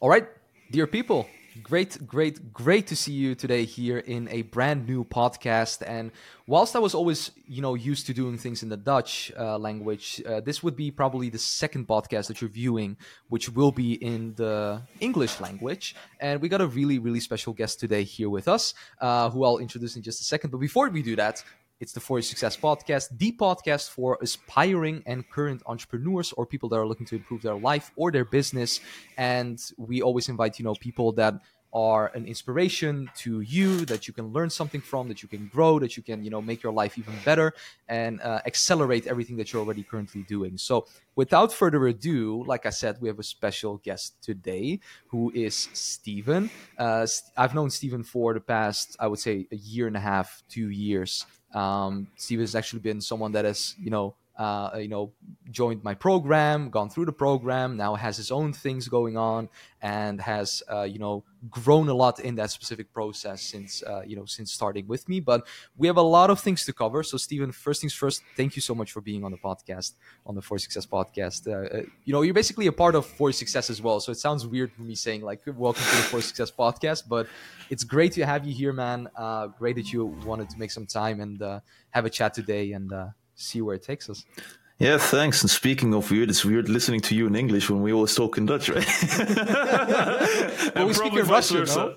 All right, dear people, great, great, great to see you today here in a brand new podcast. And whilst I was always, you know, used to doing things in the Dutch uh, language, uh, this would be probably the second podcast that you're viewing, which will be in the English language. And we got a really, really special guest today here with us, uh, who I'll introduce in just a second. But before we do that, it's the For Your Success podcast, the podcast for aspiring and current entrepreneurs or people that are looking to improve their life or their business. And we always invite, you know, people that are an inspiration to you that you can learn something from that you can grow that you can you know make your life even better and uh, accelerate everything that you're already currently doing. So without further ado like i said we have a special guest today who is stephen uh, i've known stephen for the past i would say a year and a half two years um, Steve has actually been someone that has, you know, uh, you know, joined my program, gone through the program, now has his own things going on, and has, uh, you know, grown a lot in that specific process since, uh, you know, since starting with me. But we have a lot of things to cover. So, Stephen, first things first, thank you so much for being on the podcast, on the For Success podcast. Uh, uh, you know, you're basically a part of For Success as well. So it sounds weird for me saying like, "Welcome to the For Success podcast," but it's great to have you here, man. Uh, great that you wanted to make some time and have a chat today and see where it takes us. Yeah, thanks. And speaking of weird, it's weird listening to you in English when we always talk in Dutch, right? well, we speak in Russian, no?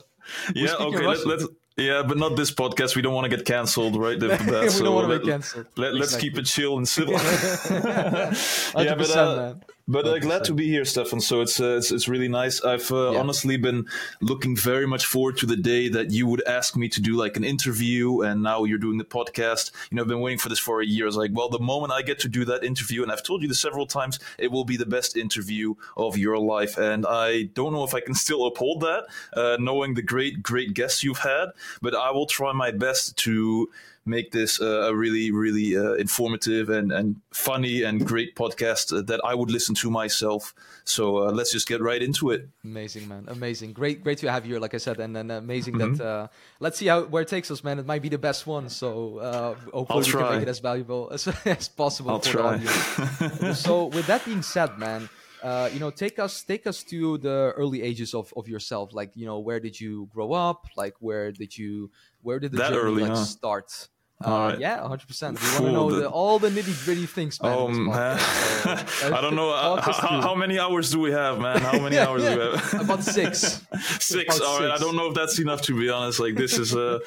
Yeah, okay. Let, let's yeah, but not this podcast. We don't want to get cancelled, right? we don't want to get cancelled. Let, us exactly. keep it chill and civil. yeah, but, uh, but uh, glad to be here, Stefan. So it's uh, it's, it's really nice. I've uh, yeah. honestly been looking very much forward to the day that you would ask me to do like an interview, and now you're doing the podcast. You know, I've been waiting for this for a year. I was like, well, the moment I get to do that interview, and I've told you this several times, it will be the best interview of your life, and I don't know if I can still uphold that, uh, knowing the great great guests you've had. But I will try my best to make this uh, a really, really uh, informative and, and funny and great podcast uh, that I would listen to myself. So uh, let's just get right into it. Amazing, man. Amazing. Great, great to have you here, like I said, and, and amazing mm-hmm. that. Uh, let's see how where it takes us, man. It might be the best one. So uh, hopefully we can make it as valuable as, as possible I'll for try. so with that being said, man. Uh, you know, take us take us to the early ages of, of yourself. Like, you know, where did you grow up? Like, where did you where did the that journey early, like, huh? start? Uh, right. Yeah, hundred percent. We want to know the, the, all the nitty gritty things, man. Oh man, so, I don't know uh, how, how, many hours do we have, man? How many hours do we have? About six. six. About all right. Six. I don't know if that's enough to be honest. Like this is a.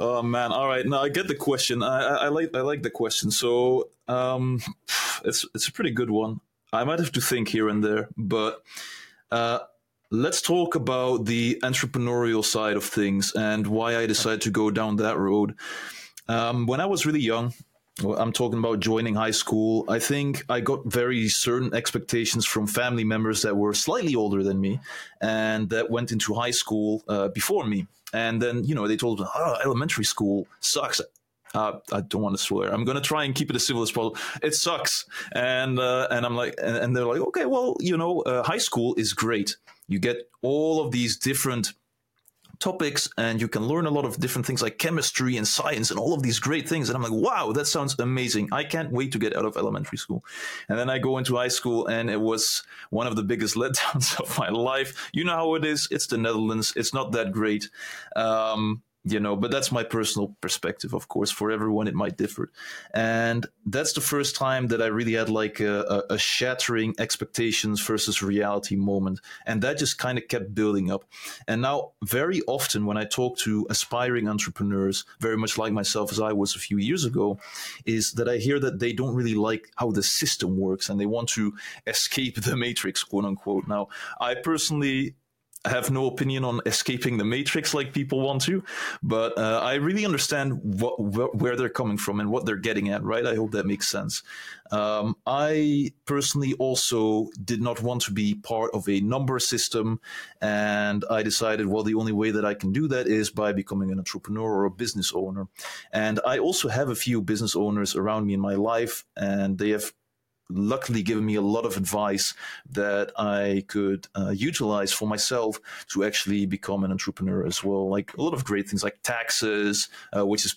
oh man. All right. Now I get the question. I, I, I like I like the question. So um, it's it's a pretty good one. I might have to think here and there, but. Uh, let's talk about the entrepreneurial side of things and why I decided to go down that road. Um, when I was really young, I'm talking about joining high school. I think I got very certain expectations from family members that were slightly older than me and that went into high school uh, before me. And then, you know, they told me, oh, elementary school sucks. Uh, I don't want to swear. I'm going to try and keep it as civil as possible. It sucks. And, uh, and I'm like, and, and, they're like, okay, well, you know, uh, high school is great. You get all of these different topics and you can learn a lot of different things like chemistry and science and all of these great things. And i'm like wow that sounds amazing. I can't wait to get out of elementary school. And then i go into high school and it was one of the biggest letdowns of my life. You know how it is. It's the netherlands. It's not that great. Um, you know but that's my personal perspective of course for everyone it might differ. And that's the first time that i really had like a, a, shattering expectations versus reality moment. And that just kind of kept building up. And now very often when i talk to aspiring entrepreneurs very much like myself as i was a few years ago is that i hear that they don't really like how the system works and they want to escape the matrix quote unquote. Now i personally have no opinion on escaping the matrix like people want to, but uh, I really understand what, wh- where they're coming from and what they're getting at, right? I hope that makes sense. Um, I personally also did not want to be part of a number system, and I decided, well, the only way that I can do that is by becoming an entrepreneur or a business owner. And I also have a few business owners around me in my life, and they have luckily given me a lot of advice that I could uh, utilize for myself to actually become an entrepreneur as well. Like a lot of great things like taxes, uh, which is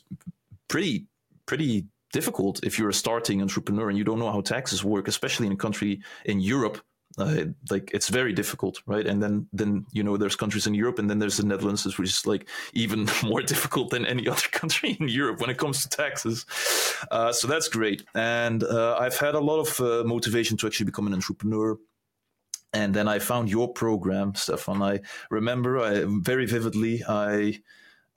pretty pretty difficult if you're a starting entrepreneur and you don't know how taxes work, especially in a country in Europe uh, like it's very difficult, right? And then then you know there's countries in Europe, and then there's the Netherlands, which is like even more difficult than any other country in Europe when it comes to taxes. Uh, so that's great, and uh, I've had a lot of uh, motivation to actually become an entrepreneur. And then I found your program, Stefan. I remember I, very vividly. I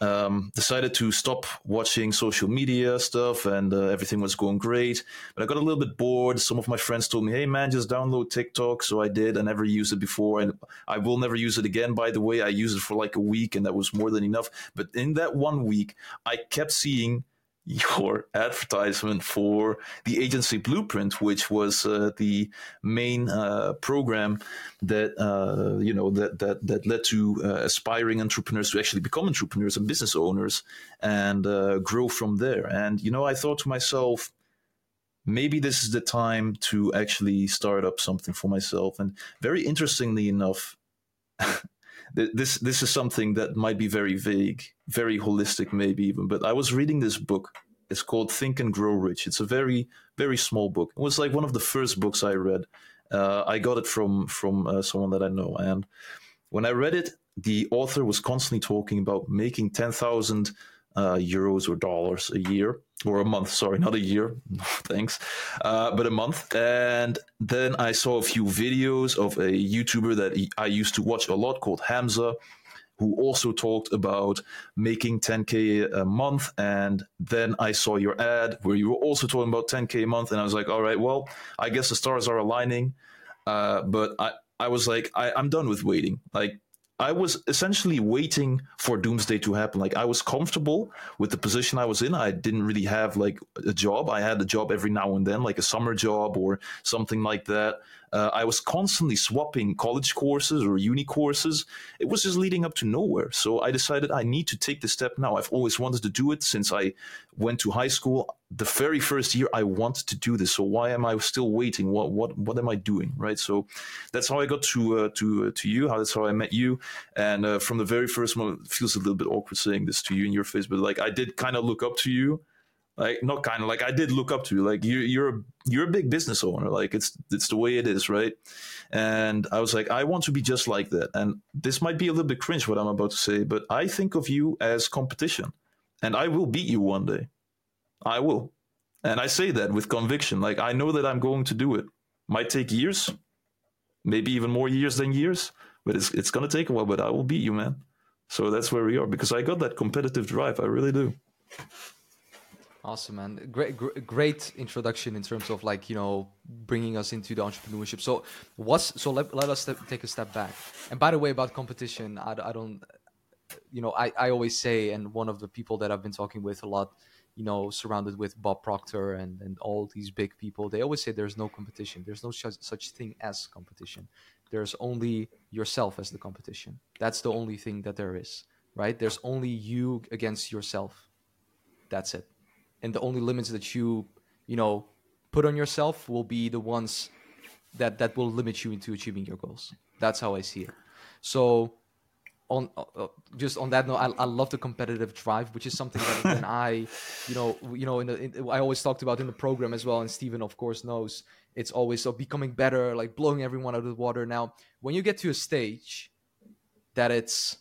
um, decided to stop watching social media stuff and uh, everything was going great. But I got a little bit bored. Some of my friends told me, hey man, just download TikTok. So I did. I never used it before. And I will never use it again, by the way. I used it for like a week and that was more than enough. But in that one week, I kept seeing your advertisement for the agency blueprint which was uh, the main uh, program that uh, you know that that that led to uh, aspiring entrepreneurs to actually become entrepreneurs and business owners and uh, grow from there. And you know i thought to myself maybe this is the time to actually start up something for myself. And very interestingly enough this this is something that might be very vague, very holistic, maybe even. But I was reading this book. It's called Think and Grow Rich. It's a very very small book. It was like one of the first books I read. Uh, I got it from from uh, someone that I know, and when I read it, the author was constantly talking about making ten thousand uh, euros or dollars a year or a month. Sorry, not a year. Thanks, uh, but a month. And then I saw a few videos of a YouTuber that I used to watch a lot called Hamza, who also talked about making 10k a month. And then I saw your ad where you were also talking about 10k a month, and I was like, all right, well, I guess the stars are aligning. Uh, but I, I was like, I, I'm done with waiting. Like I was essentially waiting for doomsday to happen. Like I was comfortable with the position I was in. I didn't really have like a job. I had a job every now and then, like a summer job or something like that. Uh, I was constantly swapping college courses or uni courses. It was just leading up to nowhere. So I decided I need to take the step now. I've always wanted to do it since I went to high school. The very first year I wanted to do this. So why am I still waiting? What what what am I doing? Right. So that's how I got to uh, to uh, to you. How that's how I met you. And uh, from the very first moment, it feels a little bit awkward saying this to you in your face, but like I did kind of look up to you like not kind of like I did look up to you. Like you, you're a, you're a big business owner. Like it's it's the way it is, right? And I was like, I want to be just like that. And this might be a little bit cringe what I'm about to say, but I think of you as competition, and I will beat you one day. I will, and I say that with conviction. Like I know that I'm going to do it. Might take years, maybe even more years than years, but it's it's gonna take a while. But I will beat you, man. So that's where we are because I got that competitive drive. I really do. Awesome, man. Great, great introduction in terms of like you know bringing us into the entrepreneurship. So what's so let, let us step, take a step back. And by the way, about competition, I, I don't, you know, I, I always say, and one of the people that I've been talking with a lot, you know, surrounded with Bob Proctor and and all these big people, they always say there's no competition. There's no such such thing as competition. There's only yourself as the competition. That's the only thing that there is, right? There's only you against yourself. That's it and the only limits that you you know put on yourself will be the ones that that will limit you into achieving your goals. That's how i see it. So on uh, uh just on that note I, I love the competitive drive which is something that when i you know you know in the in, i always talked about in the program as well and Stephen of course knows it's always of becoming better like blowing everyone out of the water. Now when you get to a stage that it's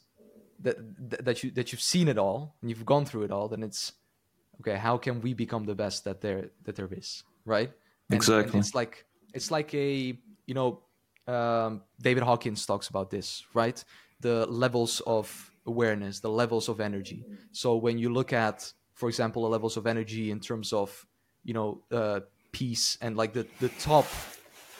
that that you that you've seen it all and you've gone through it all then it's okay how can we become the best that there that there is right? And, exactly. and it's like it's like a you know um, david hawkins talks about this right? The levels of awareness the levels of energy. So when you look at for example the levels of energy in terms of you know uh, peace and like the the top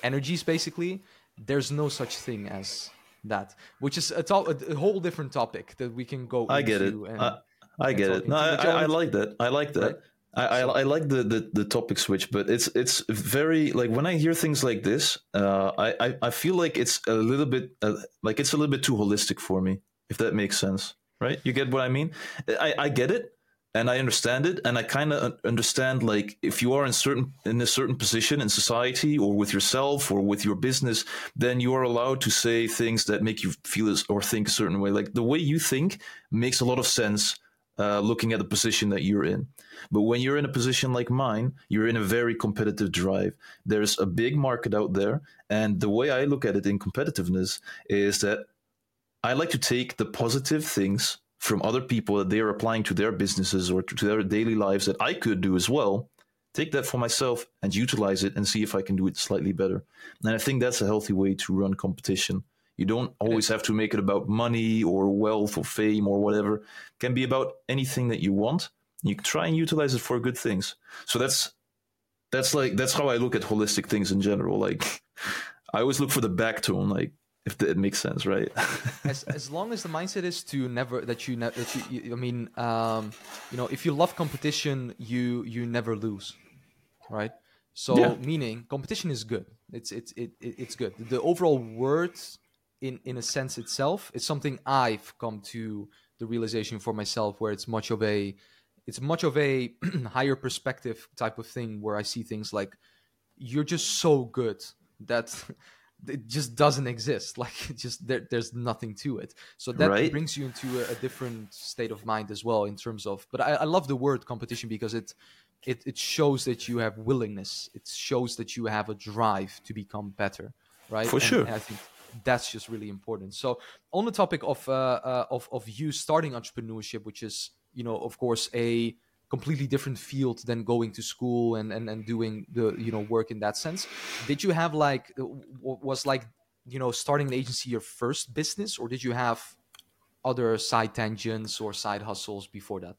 energies basically there's no such thing as that which is a, to- a whole different topic that we can go i get it. and, uh, I get it. No, I, I, that. I like that. Right? I, I, I, like the, the, the topic switch, but it's it's very like when I hear things like this, uh, I, I feel like it's a little bit uh, like it's a little bit too holistic for me, if that makes sense, right? You get what I mean? I, I get it, and I understand it, and I kind of understand like if you are in certain in a certain position in society or with yourself or with your business, then you are allowed to say things that make you feel or think a certain way. Like the way you think makes a lot of sense uh, looking at the position that you're in. But when you're in a position like mine, you're in a very competitive drive. There's a big market out there. And the way I look at it in competitiveness is that I like to take the positive things from other people that they are applying to their businesses or to their daily lives that I could do as well. Take that for myself and utilize it and see if I can do it slightly better. And I think that's a healthy way to run competition. You don't always have to make it about money or wealth or fame or whatever. It can be about anything that you want. You can try and utilize it for good things. So that's that's like that's how I look at holistic things in general. Like I always look for the back tone, like if it makes sense, right? as as long as the mindset is to never that you ne- that you, you I mean, um, you know, if you love competition, you you never lose, right? So yeah. meaning competition is good. It's it's it, it's good. The overall words in in a sense itself it's something I've come to the realization for myself where it's much of a it's much of a higher perspective type of thing where I see things like you're just so good that it just doesn't exist. Like just there, there's nothing to it. So that right. brings you into a, a, different state of mind as well in terms of but I, I love the word competition because it it, it shows that you have willingness. It shows that you have a drive to become better right? For and, sure. and i think that's just really important. So on the topic of uh, uh, of of you starting entrepreneurship, which is you know of course a completely different field than going to school and and, and doing the you know work in that sense. Did you have like was like you know starting an agency your first business, or did you have other side tangents or side hustles before that?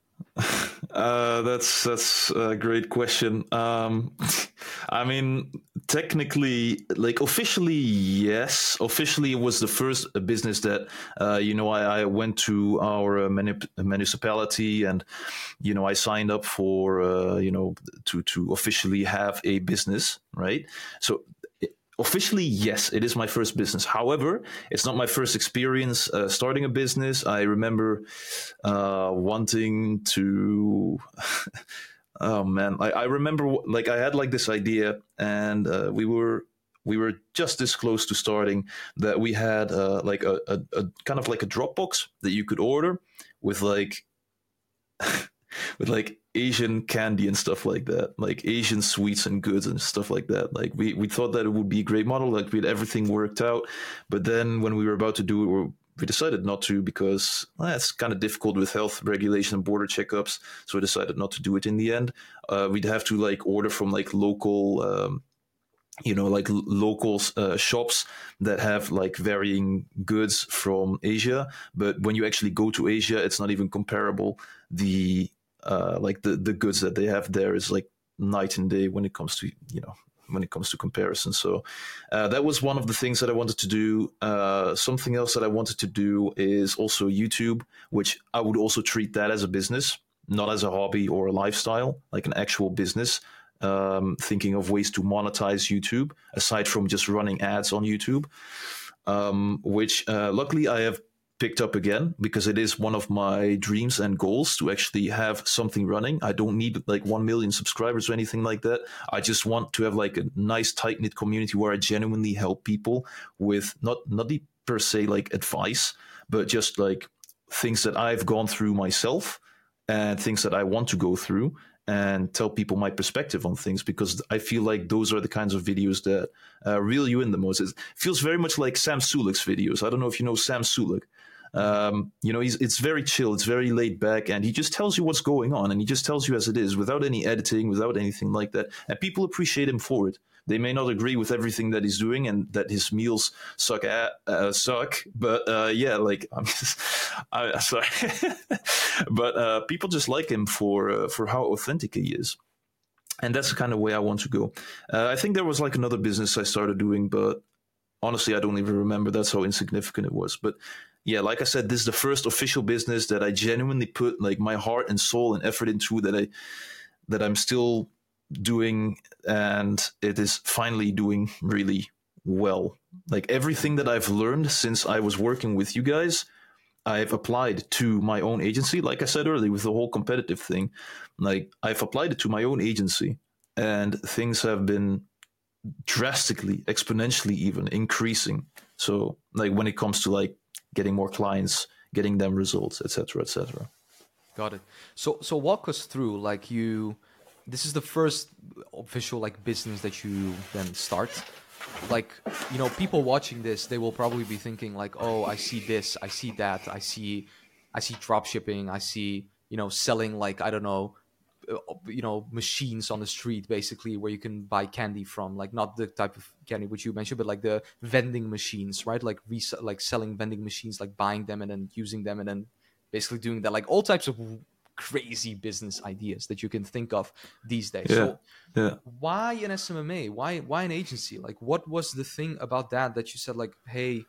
Uh, that's that's a great question. Um, I mean, technically, like officially, yes. Officially, it was the first business that uh, you know I, I, went to our municipality and you know I signed up for uh, you know to to officially have a business, right? So officially, yes, it is my first business. However, it's not my first experience uh, starting a business. I remember uh, wanting to. oh man, I, I, remember like I had like this idea, and uh, we were we were just this close to starting that we had uh, like a, a, a kind of like a Dropbox that you could order with like. with like Asian candy and stuff like that, like Asian sweets and goods and stuff like that. Like we, we thought that it would be a great model, like we had everything worked out. But then when we were about to do it, we decided not to because well, it's kind of difficult with health regulation and border checkups. So we decided not to do it in the end. Uh, we'd have to like order from like local. Um, you know like local uh, shops that have like varying goods from asia but when you actually go to asia it's not even comparable the uh, like the the goods that they have there is like night and day when it comes to you know when it comes to comparison. So uh, that was one of the things that I wanted to do. Uh, something else that I wanted to do is also YouTube, which I would also treat that as a business, not as a hobby or a lifestyle, like an actual business. Um, thinking of ways to monetize YouTube aside from just running ads on YouTube, um, which uh, luckily I have picked up again because it is one of my dreams and goals to actually have something running. I don't need like 1 million subscribers or anything like that. I just want to have like a nice tight knit community where I genuinely help people with not, not the per se like advice, but just like things that I've gone through myself and things that I want to go through and tell people my perspective on things because I feel like those are the kinds of videos that uh, reel you in the most. It feels very much like Sam Sulek's videos. I don't know if you know Sam Sulek. Um, you know, it's very chill, it's very laid back, and he just tells you what's going on, and he just tells you as it is, without any editing, without anything like that. And people appreciate him for it. They may not agree with everything that he's doing, and that his meals suck at uh, suck. But uh, yeah, like I'm just, I, sorry, but uh, people just like him for uh, for how authentic he is and that's the kind of way I want to go. Uh, I think there was like another business I started doing, but honestly, I don't even remember. That's how insignificant it was. But yeah, like I said, this is the first official business that I genuinely put like my heart and soul and effort into that I that I'm still doing and it is finally doing really well. Like everything that I've learned since I was working with you guys, I've applied to my own agency. Like I said earlier, with the whole competitive thing, like I've applied it to my own agency and things have been drastically, exponentially even increasing. So like when it comes to like getting more clients, getting them results, etc., etc. Got it. So so walk us through like you this is the first official like business that you then start. Like, you know, people watching this, they will probably be thinking like, "Oh, I see this, I see that, I see I see drop shipping, I see, you know, selling like I don't know, Uh, you know machines on the street basically where you can buy candy from. Like not the type of candy which you mentioned but like the vending machines right? Like res- like selling vending machines like buying them and then using them and then basically doing that. Like all types of crazy business ideas that you can think of these days. Yeah. so yeah. why an smma why why an agency? Like what was the thing about that that you said like hey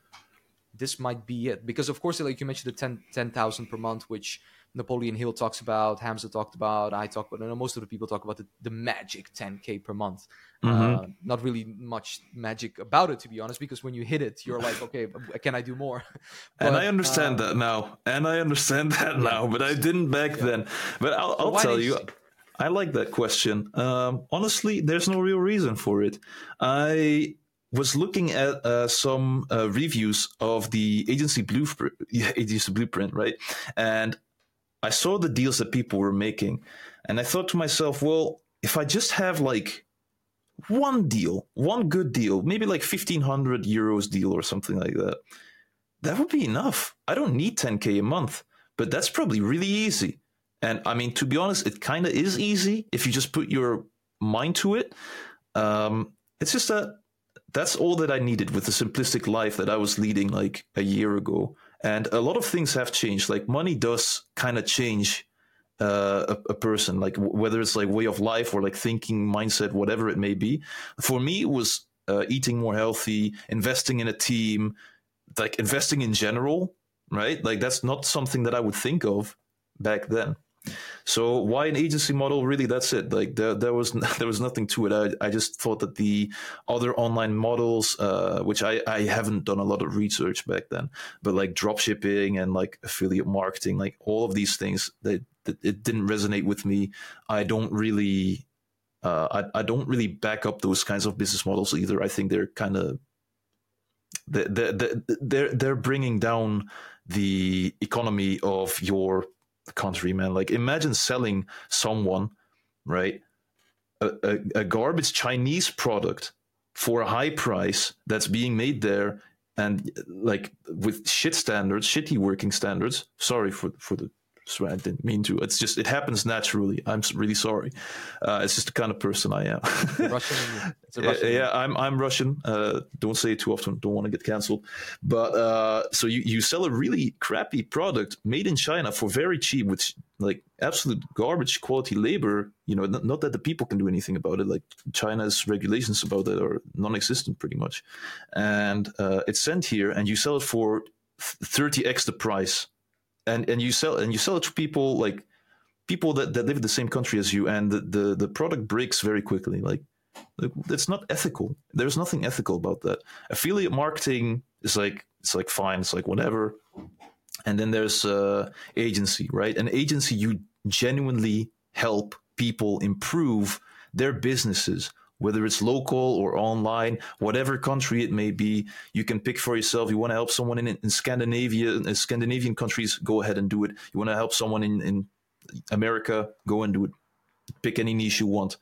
this might be it? Because of course like you mentioned the 10 10000 per month which Napoleon Hill talks about, Hamza talked about, I talk about, and most of the people talk about the, the magic 10k per month. Mm-hmm. Uh, not really much magic about it, to be honest, because when you hit it, you're like, okay, can I do more? but, and I understand uh, that now, and I understand that yeah. now, but I didn't back yeah. then. But I'll, I'll tell you. I like that question. Um, honestly, there's no real reason for it. I was looking at uh, some uh, reviews of the agency blueprint, agency blueprint, right? And I saw the deals that people were making, and I thought to myself, well, if I just have like one deal, one good deal, maybe like 1500 euros deal or something like that, that would be enough. I don't need 10K a month, but that's probably really easy. And I mean, to be honest, it kind of is easy if you just put your mind to it. Um, it's just that that's all that I needed with the simplistic life that I was leading like a year ago. And a lot of things have changed. Like money does kind of change uh, a, a, person, like w- whether it's like way of life or like thinking mindset, whatever it may be. For me, it was uh, eating more healthy, investing in a team, like investing in general, right? Like that's not something that I would think of back then. So why an agency model? Really, that's it. Like there, there was there was nothing to it. I, I just thought that the other online models, uh, which I, I haven't done a lot of research back then, but like drop shipping and like affiliate marketing, like all of these things, that it didn't resonate with me. I don't really, uh, I I don't really back up those kinds of business models either. I think they're kind of they're, they're they're bringing down the economy of your country, man. Like imagine selling someone, right, a, a, a garbage Chinese product for a high price that's being made there and like with shit standards, shitty working standards. Sorry for for the I didn't mean to. It's just it happens naturally. I'm really sorry. Uh, it's just the kind of person I am. Russian. Russian. Yeah, I'm I'm Russian. Uh, don't say it too often. Don't want to get canceled. But uh, so you you sell a really crappy product made in China for very cheap, which like absolute garbage quality labor. You know, not, not that the people can do anything about it. Like China's regulations about that are non-existent pretty much, and uh, it's sent here, and you sell it for 30x the price and and you sell and you sell it to people like people that, that live in the same country as you and the, the, the product breaks very quickly. Like it's not ethical. There's nothing ethical about that. Affiliate marketing is like it's like fine it's like whatever. And then there's uh agency right? An agency you genuinely help people improve their businesses whether it's local or online, whatever country it may be, you can pick for yourself. You want to help someone in, in Scandinavia, in Scandinavian countries, go ahead and do it. You want to help someone in, in America, go and do it. Pick any niche you want.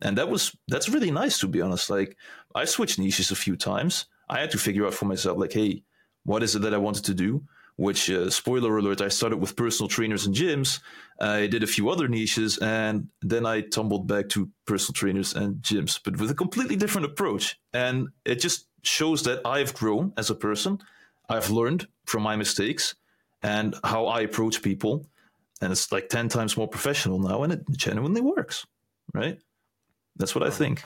And that was that's really nice to be honest. Like I switched niches a few times. I had to figure out for myself, like, hey, what is it that I wanted to do? Which uh, spoiler alert i started with personal trainers and gyms. I did a few other niches and then i tumbled back to personal trainers and gyms but with a completely different approach. And it just shows that i've grown as a person. I've learned from my mistakes and how i approach people. And it's like 10 times more professional now and it genuinely works right? That's what i think.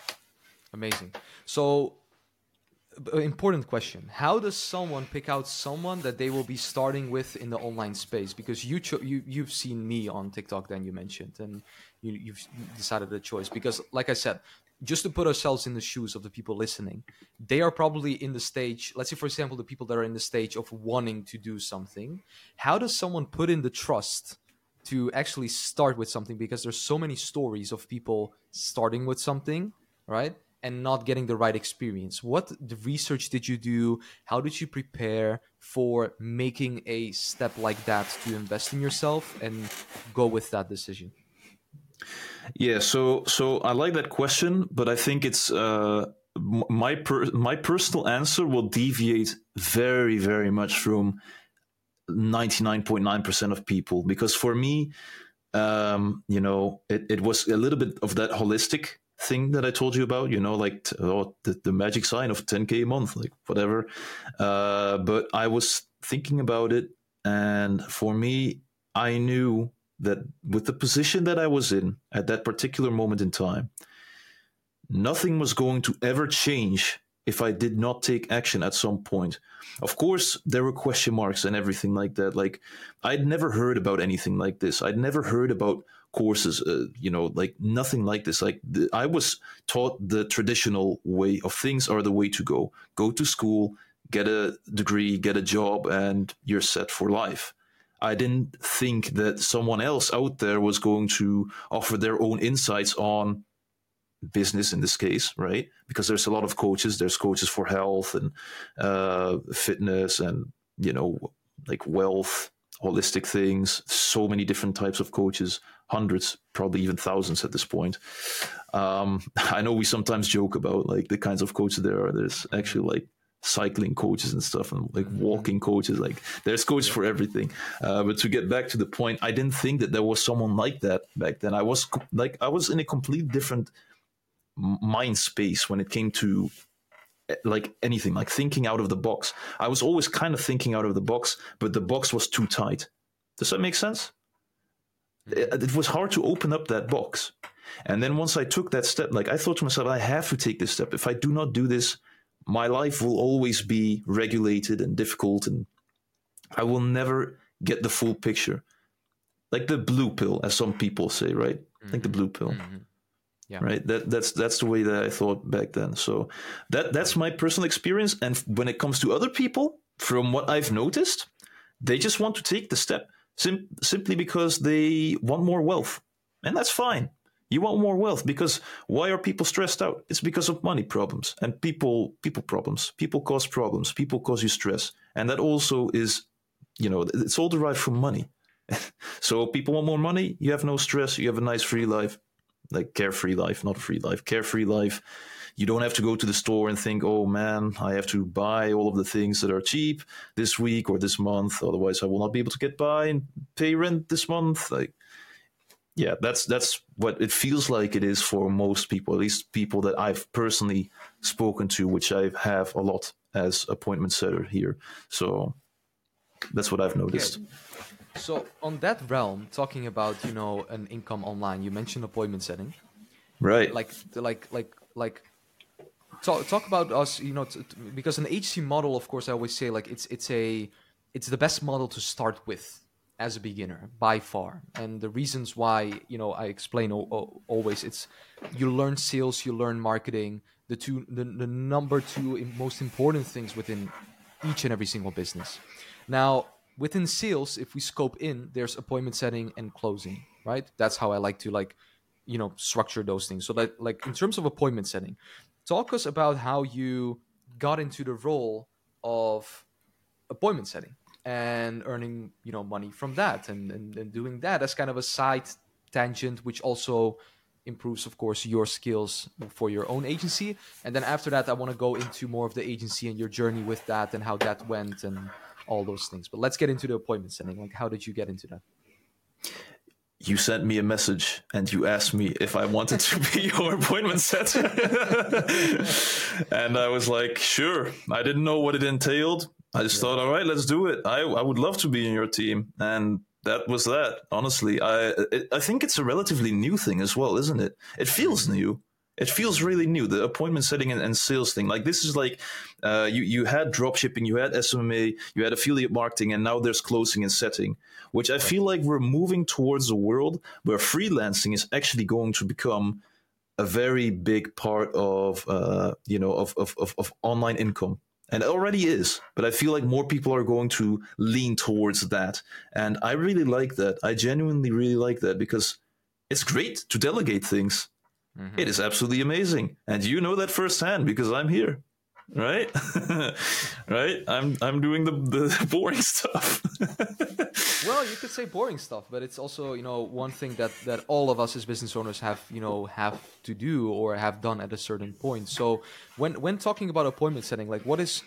Amazing. So Uh, important question. How does someone pick out someone that they will be starting with in the online space? Because you cho- you you've seen me on tiktok then you mentioned and you, you've decided the choice. Because like i said just to put ourselves in the shoes of the people listening they are probably in the stage let's say for example the people that are in the stage of wanting to do something. How does someone put in the trust to actually start with something? Because there's so many stories of people starting with something right and not getting the right experience. What research did you do? How did you prepare for making a step like that to invest in yourself and go with that decision? Yeah, so so I like that question, but I think it's uh, my per- my personal answer will deviate very very much from 99.9% of people because for me um, you know it, it was a little bit of that holistic thing that I told you about, you know, like oh, the, the magic sign of 10K a month, like whatever. Uh, but I was thinking about it. And for me, I knew that with the position that I was in at that particular moment in time, nothing was going to ever change if I did not take action at some point. Of course, there were question marks and everything like that. Like, I'd never heard about anything like this. I'd never heard about courses, uh, you know, like nothing like this. Like the, I was taught the traditional way of things are the way to go. Go to school, get a degree, get a job, and you're set for life. I didn't think that someone else out there was going to offer their own insights on business in this case, right? Because there's a lot of coaches. There's coaches for health and uh, fitness and you know like wealth, holistic things. So many different types of coaches hundreds, probably even thousands at this point. Um, I know we sometimes joke about like the kinds of coaches there are. There's actually like cycling coaches and stuff and like mm-hmm. walking coaches. Like there's coaches for everything. Uh, but to get back to the point i didn't think that there was someone like that back then. I was like i was in a completely different mind space when it came to eh, like anything like thinking out of the box. I was always kind of thinking out of the box but the box was too tight. Does that make sense it was hard to open up that box. And then once I took that step, like I thought to myself, I have to take this step. If I do not do this, my life will always be regulated and difficult, and I will never get the full picture. Like the blue pill, as some people say, right? Mm-hmm. Like the blue pill. Mm-hmm. Yeah. Right. That that's that's the way that I thought back then. So that that's my personal experience. And when it comes to other people, from what I've noticed, they just want to take the step Sim- simply because they want more wealth. And that's fine. You want more wealth because why are people stressed out? It's because of money problems and people people problems. People cause problems. People cause you stress. And that also is, you know, it's all derived from money. so people want more money, you have no stress, you have a nice free life, like carefree life, not free life, carefree life you don't have to go to the store and think, oh man, I have to buy all of the things that are cheap this week or this month. Otherwise, I will not be able to get by and pay rent this month. Like, yeah, that's that's what it feels like it is for most people, at least people that I've personally spoken to, which I have a lot as appointment setter here. So that's what I've noticed. So on that realm, talking about you know an income online, you mentioned appointment setting, right? Like like like like talk talk about us. You know, t- t- because an agency model, of course, I always say like it's it's a it's the best model to start with as a beginner by far. And the reasons why, you know, I explain o- o- always it's you learn sales, you learn marketing, the two the, the number two most important things within each and every single business. Now, within sales, if we scope in, there's appointment setting and closing, right? That's how I like to like you know structure those things so that like in terms of appointment setting talk us about how you got into the role of appointment setting and earning you know money from that and, and, and doing that as kind of a side tangent which also improves of course your skills for your own agency. And then after that i want to go into more of the agency and your journey with that and how that went and all those things. But let's get into the appointment setting. Like how did you get into that you sent me a message and you asked me if I wanted to be your appointment setter. and I was like, sure. I didn't know what it entailed. I just yeah. thought, all right, let's do it. I, I would love to be in your team. And that was that. Honestly, I it, I think it's a relatively new thing as well, isn't it? It feels new. It feels really new. The appointment setting and, and sales thing. Like this is like uh, you you had drop shipping, you had SMMA, you had affiliate marketing, and now there's closing and setting which I feel like we're moving towards a world where freelancing is actually going to become a very big part of uh, you know of, of, of, of online income and it already is but i feel like more people are going to lean towards that and i really like that i genuinely really like that because it's great to delegate things Mm-hmm. It is absolutely amazing. And you know that firsthand because I'm here. Right? right? I'm I'm doing the, the boring stuff. well, you could say boring stuff, but it's also, you know, one thing that that all of us as business owners have, you know, have to do or have done at a certain point. So when when talking about appointment setting, like what is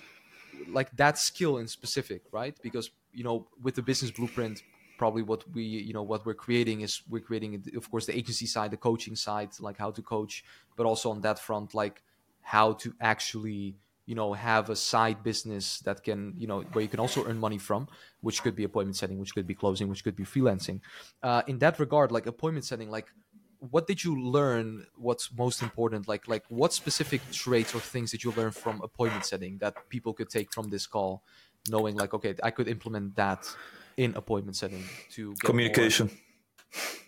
like that skill in specific, right? Because, you know, with the business blueprint, probably what we you know what we're creating is we're creating of course the agency side the coaching side like how to coach but also on that front like how to actually you know have a side business that can you know where you can also earn money from which could be appointment setting which could be closing which could be freelancing. Uh, in that regard like appointment setting like what did you learn? What's most important? Like like what specific traits or things did you learn from appointment setting that people could take from this call knowing like okay i could implement that in appointment setting to communication.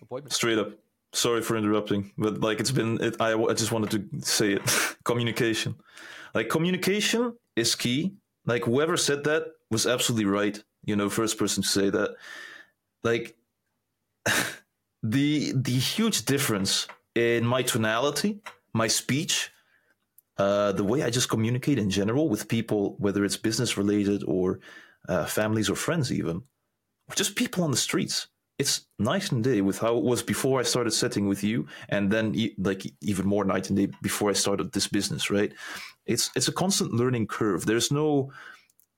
Appointment. Straight up. Sorry for interrupting, but like it's been, it, I, I just wanted to say it. communication, like communication is key. Like whoever said that was absolutely right. You know, first person to say that. Like the the huge difference in my tonality, my speech, uh, the way I just communicate in general with people, whether it's business related or uh, families or friends, even just people on the streets. It's night and day with how it was before I started setting with you, and then like even more night and day before I started this business. Right? It's it's a constant learning curve. There's no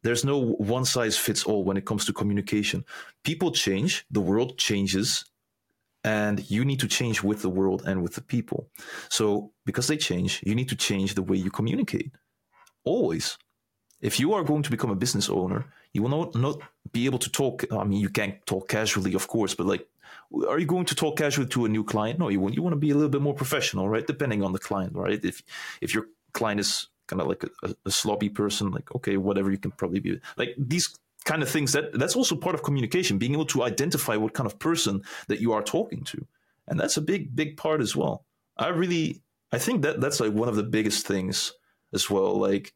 there's no one size fits all when it comes to communication. People change, the world changes, and you need to change with the world and with the people. So, because they change, you need to change the way you communicate. Always. If you are going to become a business owner, you will not, not be able to talk. I mean, you can't talk casually, of course, but like, are you going to talk casually to a new client? No, you want you want to be a little bit more professional, right? Depending on the client, right? If if your client is kind of like a, a, slobby person, like okay, whatever, you can probably be like these kind of things. That that's also part of communication, being able to identify what kind of person that you are talking to, and that's a big big part as well. I really I think that that's like one of the biggest things as well. Like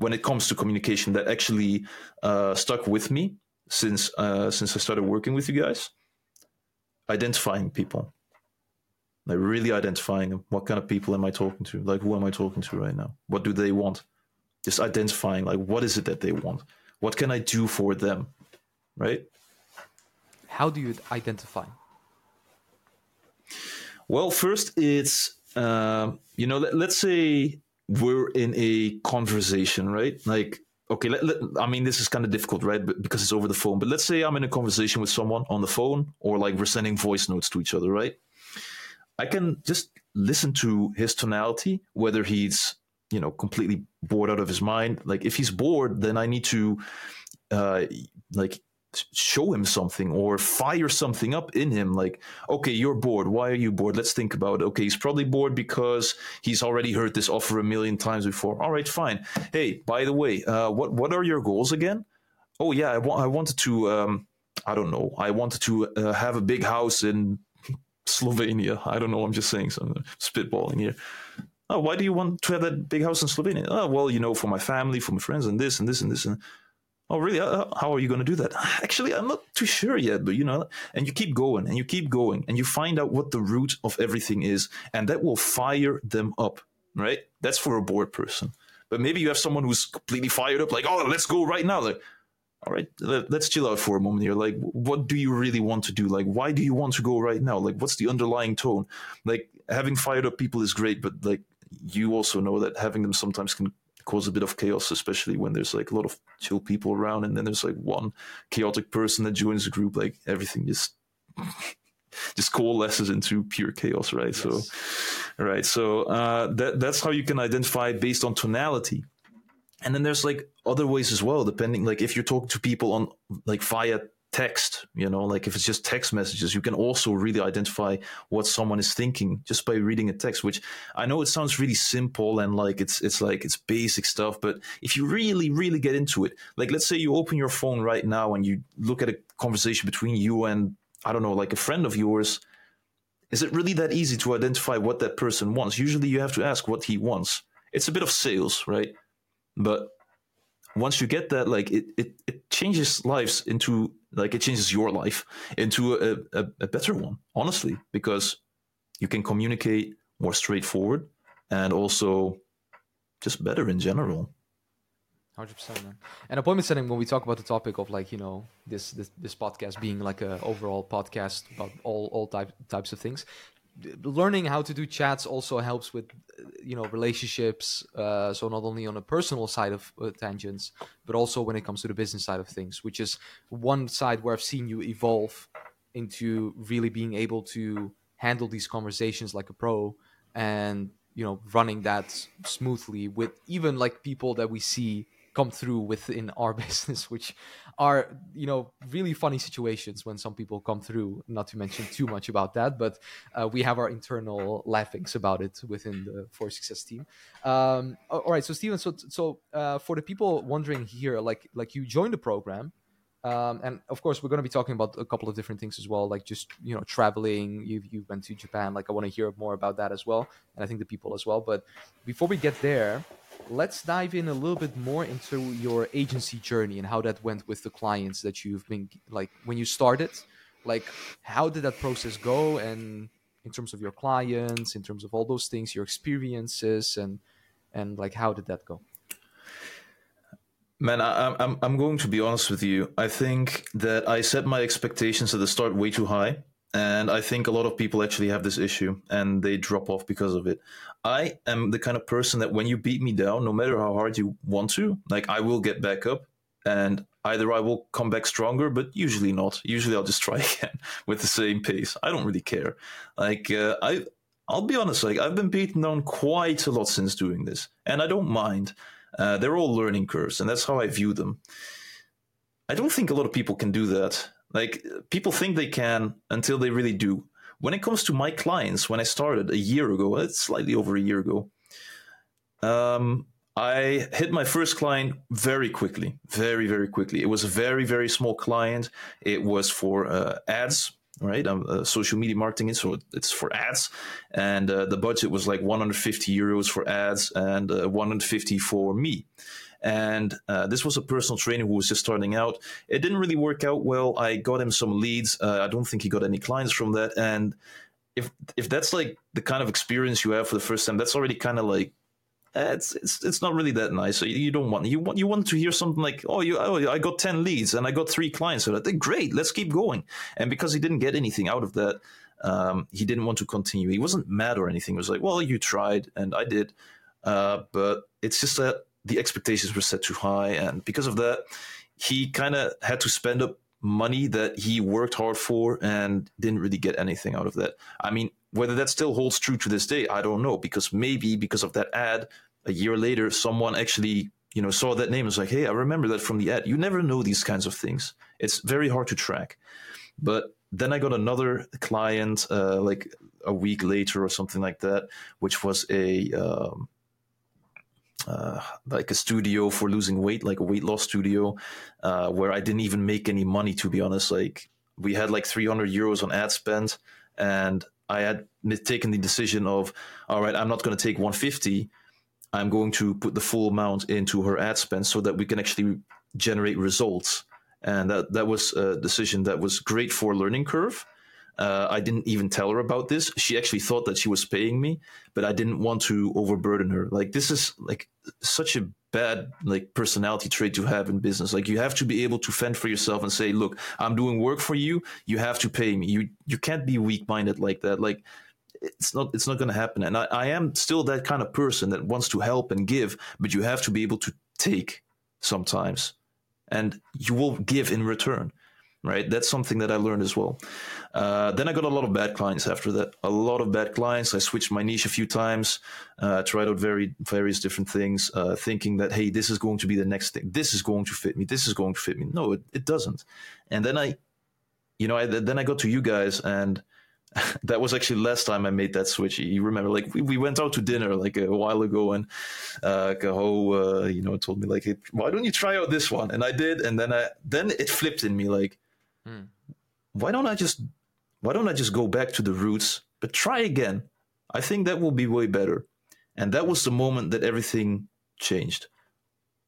when it comes to communication that actually uh, stuck with me since uh, since I started working with you guys. Identifying people, like really identifying them. what kind of people am I talking to? Like who am I talking to right now? What do they want? Just identifying like what is it that they want? What can I do for them? Right? How do you identify? Well, first it's uh, you know let, let's say we're in a conversation, right? Like, okay, let, let, I mean, this is kind of difficult, right? Because it's over the phone. But let's say I'm in a conversation with someone on the phone, or like we're sending voice notes to each other, right? I can just listen to his tonality, whether he's you know completely bored out of his mind. Like if he's bored, then I need to uh, like show him something or fire something up in him like okay you're bored. Why are you bored? Let's think about it. Okay he's probably bored because he's already heard this offer a million times before. All right fine. Hey by the way uh, what what are your goals again? Oh yeah i, wa- I wanted to um, i don't know. I wanted to uh, have a big house in slovenia. I don't know. I'm just saying something spitballing here. Oh why do you want to have that big house in slovenia? Oh well you know for my family for my friends and this and this and this and oh really? Uh, how are you going to do that? Actually i'm not too sure yet but you know and you keep going and you keep going and you find out what the root of everything is and that will fire them up right? That's for a bored person. But maybe you have someone who's completely fired up like oh let's go right now like all right let's chill out for a moment here. Like what do you really want to do? Like why do you want to go right now? Like what's the underlying tone? Like having fired up people is great but like you also know that having them sometimes can cause a bit of chaos, especially when there's like a lot of chill people around, and then there's like one chaotic person that joins the group. Like everything just just coalesces into pure chaos, right? Yes. So, right. So uh, that that's how you can identify based on tonality. And then there's like other ways as well, depending like if you're talking to people on like via text you know like if it's just text messages you can also really identify what someone is thinking just by reading a text which i know it sounds really simple and like it's it's like it's basic stuff but if you really really get into it like let's say you open your phone right now and you look at a conversation between you and i don't know like a friend of yours is it really that easy to identify what that person wants? Usually you have to ask what he wants. It's a bit of sales right? But once you get that like it, it, it changes lives into like it changes your life into a, a, a better one honestly because you can communicate more straightforward, and also just better in general. Hundred percent, man. And appointment setting. When we talk about the topic of like you know this this, this podcast being like a overall podcast about all all type, types of things, learning how to do chats also helps with you know relationships. Uh, so not only on a personal side of uh, tangents, but also when it comes to the business side of things, which is one side where I've seen you evolve into really being able to handle these conversations like a pro and you know running that smoothly with even like people that we see come through within our business which are you know really funny situations when some people come through not to mention too much about that but uh, we have our internal laughings about it within the for success team um, all right so steven so so uh, for the people wondering here like like you joined the program um, and of course, we're going to be talking about a couple of different things as well, like just you know traveling. You you went to Japan, like I want to hear more about that as well, and I think the people as well. But before we get there, let's dive in a little bit more into your agency journey and how that went with the clients that you've been like when you started. Like, how did that process go? And in terms of your clients, in terms of all those things, your experiences, and and like how did that go? Man, I, I'm I'm going to be honest with you. I think that I set my expectations at the start way too high, and I think a lot of people actually have this issue and they drop off because of it. I am the kind of person that when you beat me down, no matter how hard you want to, like I will get back up, and either I will come back stronger, but usually not. Usually I'll just try again with the same pace. I don't really care. Like uh, I, I'll be honest. Like I've been beaten down quite a lot since doing this, and I don't mind. Uh, they're all learning curves, and that's how I view them. I don't think a lot of people can do that. Like, people think they can until they really do. When it comes to my clients, when I started a year ago, it's slightly over a year ago, um, I hit my first client very quickly, very, very quickly. It was a very, very small client. It was for uh, ads, right? Um, uh, social media marketing, so it's for ads, and uh, the budget was like 150 euros for ads and uh, 150 for me. And uh, this was a personal trainer who was just starting out. It didn't really work out well. I got him some leads. Uh, I don't think he got any clients from that. And if if that's like the kind of experience you have for the first time, that's already kind of like uh, it's it's it's not really that nice. So you, don't want you want you want to hear something like, oh, you oh, I got ten leads and I got three clients. So that great, let's keep going. And because he didn't get anything out of that, um, he didn't want to continue. He wasn't mad or anything. He was like, well, you tried and I did, uh, but it's just that the expectations were set too high, and because of that, he kind of had to spend up money that he worked hard for and didn't really get anything out of that. I mean, whether that still holds true to this day, I don't know, because maybe because of that ad, a year later, someone actually you know saw that name and was like, "Hey, I remember that from the ad." You never know these kinds of things. It's very hard to track. But then I got another client uh, like a week later or something like that, which was a um, uh, like a studio for losing weight, like a weight loss studio, uh, where I didn't even make any money. To be honest, like we had like 300 euros on ad spend, and I had taken the decision of, all right, I'm not going to take 150. I'm going to put the full amount into her ad spend so that we can actually generate results. And that that was a decision that was great for learning curve. Uh, I didn't even tell her about this. She actually thought that she was paying me, but I didn't want to overburden her. Like this is like such a bad like personality trait to have in business. Like you have to be able to fend for yourself and say, "Look, I'm doing work for you. You have to pay me." You you can't be weak minded like that. Like it's not it's not going to happen. And I, I am still that kind of person that wants to help and give, but you have to be able to take sometimes, and you will give in return right? That's something that I learned as well. Uh, then I got a lot of bad clients after that. A lot of bad clients. I switched my niche a few times, uh, tried out very various different things, uh, thinking that hey, this is going to be the next thing. This is going to fit me. This is going to fit me. No, it, it doesn't. And then I, you know, I, then I got to you guys and. that was actually last time I made that switch. You remember, like we, we went out to dinner like a while ago, and uh, Kaho, uh, you know, told me like, "Why don't you try out this one?" And I did, and then I then it flipped in me like, Hmm. Why don't I just why don't I just go back to the roots, but try again? I think that will be way better. And that was the moment that everything changed.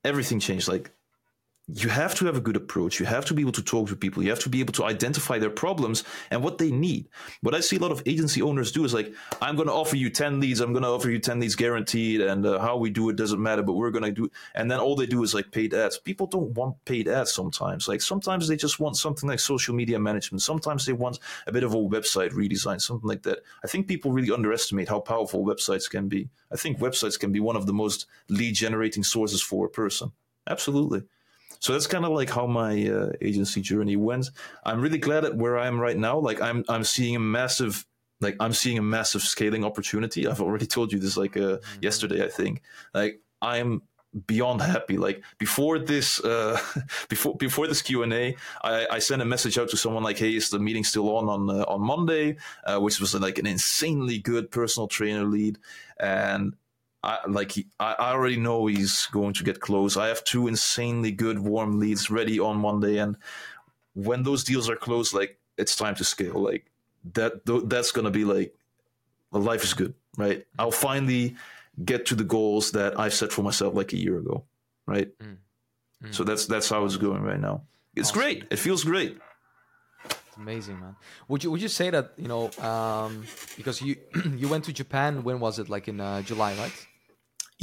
Everything changed. Like you have to have a good approach. You have to be able to talk to people. You have to be able to identify their problems and what they need. What I see a lot of agency owners do is like, I'm going to offer you 10 leads. I'm going to offer you 10 leads guaranteed. And uh, how we do it doesn't matter, but we're going to do And then all they do is like paid ads. People don't want paid ads sometimes. Like sometimes they just want something like social media management. Sometimes they want a bit of a website redesign, something like that. I think people really underestimate how powerful websites can be. I think websites can be one of the most lead generating sources for a person. Absolutely. So that's kind of like how my uh, agency journey went. I'm really glad at where I am right now. Like I'm I'm seeing a massive like I'm seeing a massive scaling opportunity. I've already told you this like uh, mm-hmm. yesterday, I think. Like I'm beyond happy. Like before this, uh, before before this Q and A, I, I sent a message out to someone like, "Hey, is the meeting still on on uh, on Monday?" Uh, which was like an insanely good personal trainer lead, and I, like he, I, already know he's going to get close. I have two insanely good warm leads ready on Monday, and when those deals are closed, like it's time to scale. Like that, that's gonna be like, well, life is good, right? I'll finally get to the goals that I set for myself like a year ago, right? Mm. Mm. So that's that's how it's going right now. It's awesome. great. It feels great. It's amazing, man. Would you would you say that you know um, because you you went to Japan? When was it? Like in uh, July, right?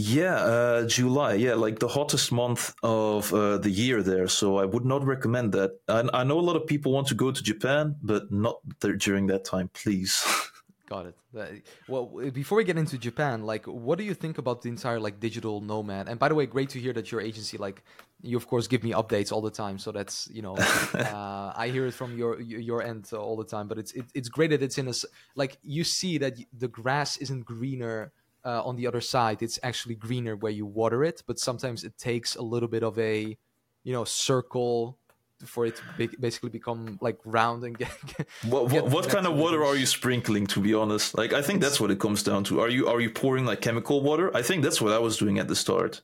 Yeah, uh, July. Yeah, like the hottest month of uh, the year there. So I would not recommend that. I, I know a lot of people want to go to Japan, but not there during that time, please. Got it. Well, before we get into Japan, like, what do you think about the entire like digital nomad? And by the way, great to hear that your agency, like, you of course give me updates all the time. So that's you know, uh, I hear it from your your end all the time. But it's it, it's great that it's in a like you see that the grass isn't greener uh, on the other side it's actually greener where you water it but sometimes it takes a little bit of a you know circle for it to be- basically become like round and get, get what, what, what kind of water are you sprinkling to be honest? Like i think that's what it comes down to. Are you are you pouring like chemical water? I think that's what i was doing at the start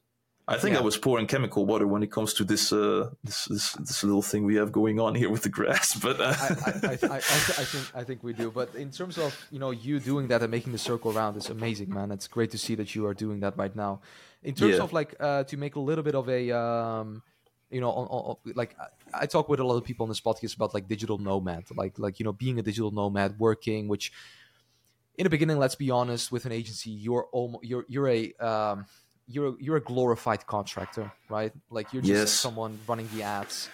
I think yeah. I was pouring chemical water when it comes to this, uh, this, this this little thing we have going on here with the grass. But uh... I, I, I, I, think I think we do. But in terms of you know you doing that and making the circle around, is amazing, man. It's great to see that you are doing that right now. In terms yeah. of like uh, to make a little bit of a um, you know, on, on, like I talk with a lot of people on this podcast about like digital nomad, like like you know being a digital nomad, working, which in the beginning, let's be honest, with an agency, you're almost you're you're a um, you're you're a glorified contractor, right? Like you're just yes. someone running the ads,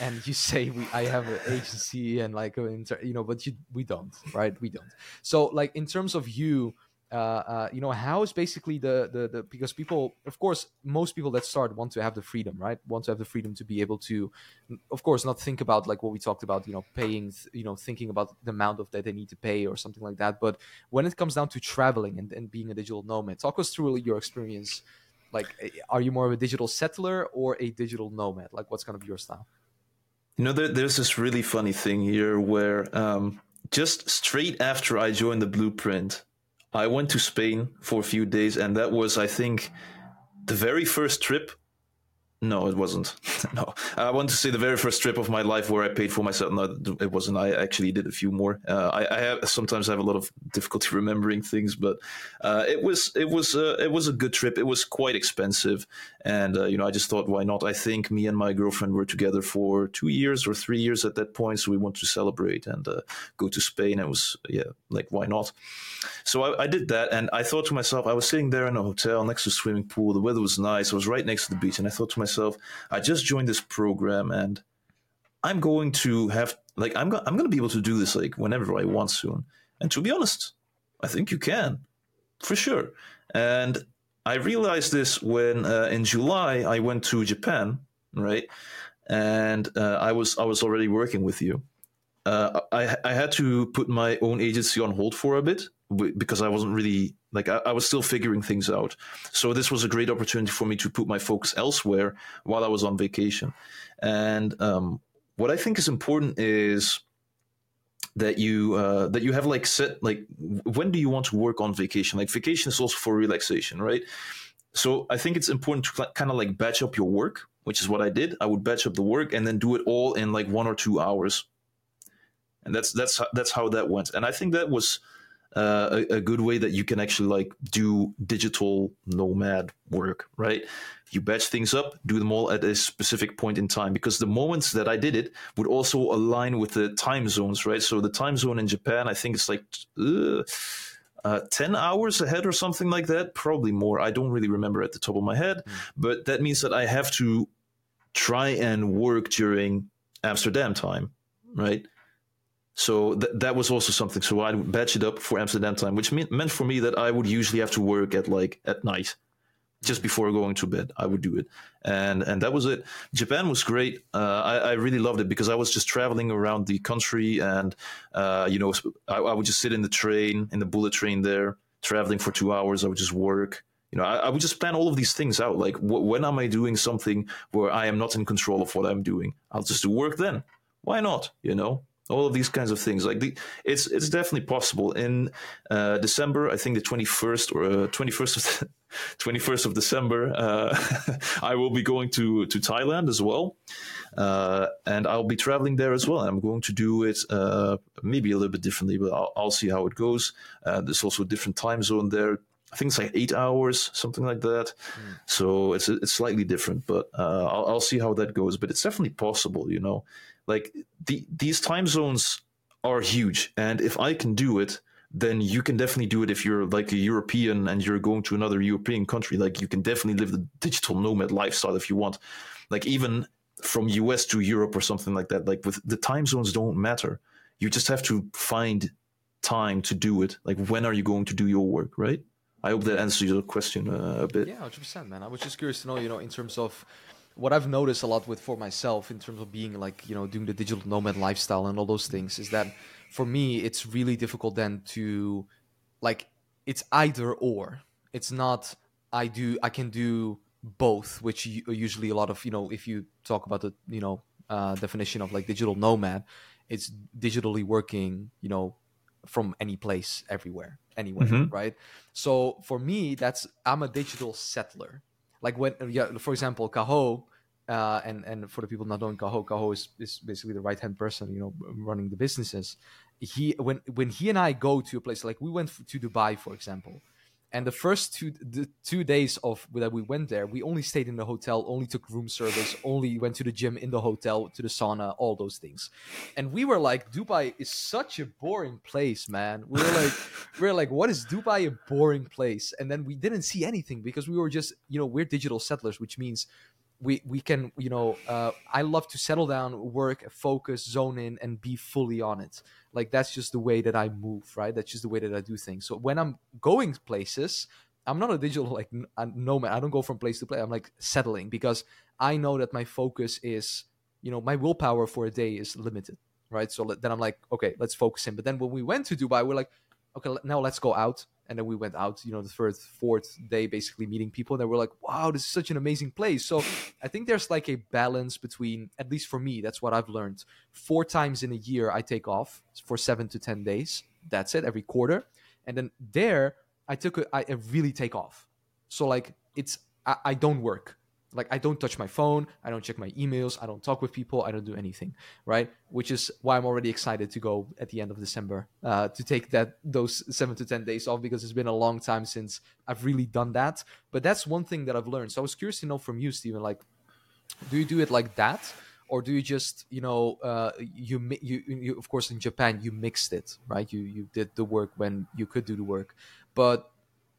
and you say we I have an agency and like an inter, you know, but you we don't, right? We don't. So like in terms of you, uh, uh, you know, how is basically the, the the because people, of course, most people that start want to have the freedom, right? Want to have the freedom to be able to, of course, not think about like what we talked about, you know, paying, you know, thinking about the amount of that they need to pay or something like that. But when it comes down to traveling and, and being a digital nomad, talk us through your experience. Like, eh, are you more of a digital settler or a digital nomad? Like, what's kind of your style? You know, there, there's this really funny thing here where um, just straight after I joined the Blueprint I went to Spain for a few days, and that was, I think, the very first trip no, it wasn't. no, I want to say the very first trip of my life where I paid for myself. No, it wasn't. I actually did a few more. Uh, I, I have, sometimes have a lot of difficulty remembering things, but uh, it was it was uh, it was a good trip. It was quite expensive, and uh, you know I just thought why not? I think me and my girlfriend were together for two years or three years at that point, so we wanted to celebrate and uh, go to Spain. I was yeah, like why not? So I, I did that, and I thought to myself, I was sitting there in a hotel next to a swimming pool. The weather was nice. I was right next to the beach, and I thought to myself myself, I just joined this program and I'm going to have like I'm go- I'm going to be able to do this like whenever I want soon. And to be honest, I think you can, for sure. And I realized this when uh, in July I went to Japan, right? And uh, I was I was already working with you. Uh, I I had to put my own agency on hold for a bit because I wasn't really like I, I, was still figuring things out. So this was a great opportunity for me to put my focus elsewhere while I was on vacation. And um, what I think is important is that you uh, that you have like set like when do you want to work on vacation? Like vacation is also for relaxation, right? So I think it's important to kind of like batch up your work, which is what I did. I would batch up the work and then do it all in like one or two hours, and that's that's that's how that went. And I think that was uh, a, a, good way that you can actually like do digital nomad work, right? You batch things up, do them all at a specific point in time because the moments that I did it would also align with the time zones, right? So the time zone in Japan, I think it's like uh, uh, 10 hours ahead or something like that, probably more. I don't really remember at the top of my head, mm. but that means that I have to try and work during Amsterdam time, right? So th- that was also something. So I would batch it up for Amsterdam time, which mean- meant for me that I would usually have to work at like at night, just before going to bed. I would do it, and and that was it. Japan was great. Uh, I, I really loved it because I was just traveling around the country, and uh, you know, I, I, would just sit in the train, in the bullet train there, traveling for two hours. I would just work. You know, I, I would just plan all of these things out. Like, wh- when am I doing something where I am not in control of what I'm doing? I'll just do work then. Why not? You know, all of these kinds of things. Like the, it's it's definitely possible. In uh, december i think the 21st or uh, 21st of the, 21st of december uh, i will be going to to thailand as well. Uh, and i'll be traveling there as well. I'm going to do it uh, maybe a little bit differently but i'll, I'll see how it goes. Uh, there's also a different time zone there I think it's like eight hours, something like that. Mm. So it's it's slightly different, but I'll, I'll see how that goes. But it's definitely possible, you know like the, these time zones are huge and if i can do it then you can definitely do it if you're like a european and you're going to another european country like you can definitely live the digital nomad lifestyle if you want like even from us to europe or something like that like with the time zones don't matter you just have to find time to do it like when are you going to do your work right i hope that answers your question uh, a bit. Yeah 100% man. I was just curious to know you know in terms of what I've noticed a lot with for myself in terms of being like you know doing the digital nomad lifestyle and all those things is that for me it's really difficult then to like it's either or. It's not I do I can do both which usually a lot of you know if you talk about the you know uh, definition of like digital nomad it's digitally working you know from any place everywhere anywhere mm-hmm. right so for me that's I'm a digital settler like when yeah for example Caho uh, and and for the people not knowing Caho, Caho is, is basically the right hand person, you know, running the businesses. He when when he and I go to a place like we went to Dubai, for example, and the first two the two days of that we went there we only stayed in the hotel only took room service only went to the gym in the hotel to the sauna all those things. And we were like dubai is such a boring place man. We were like we are like what is dubai a boring place? And then we didn't see anything because we were just you know we're digital settlers which means we we can you know uh, i love to settle down work focus zone in and be fully on it. Like that's just the way that i move right? That's just the way that i do things. So when i'm going places i'm not a digital like nomad. I don't go from place to place. I'm like settling because i know that my focus is you know my willpower for a day is limited right? So then i'm like okay let's focus in. But then when we went to dubai we're like okay now let's go out. And then we went out you know the third fourth day basically meeting people. That were like wow this is such an amazing place. So i think there's like a balance between at least for me that's what i've learned. Four times in a year i take off for seven to ten days. That's it every quarter. And then there i took a, I really take off. So like it's I, I don't work like I don't touch my phone, I don't check my emails, I don't talk with people, I don't do anything, right? Which is why I'm already excited to go at the end of December uh, to take that those seven to ten days off because it's been a long time since I've really done that. But that's one thing that I've learned. So I was curious to know from you, Stephen, like, do you do it like that? Or do you just, you know, uh, you, you, you, of course, in Japan, you mixed it, right? You, you did the work when you could do the work, but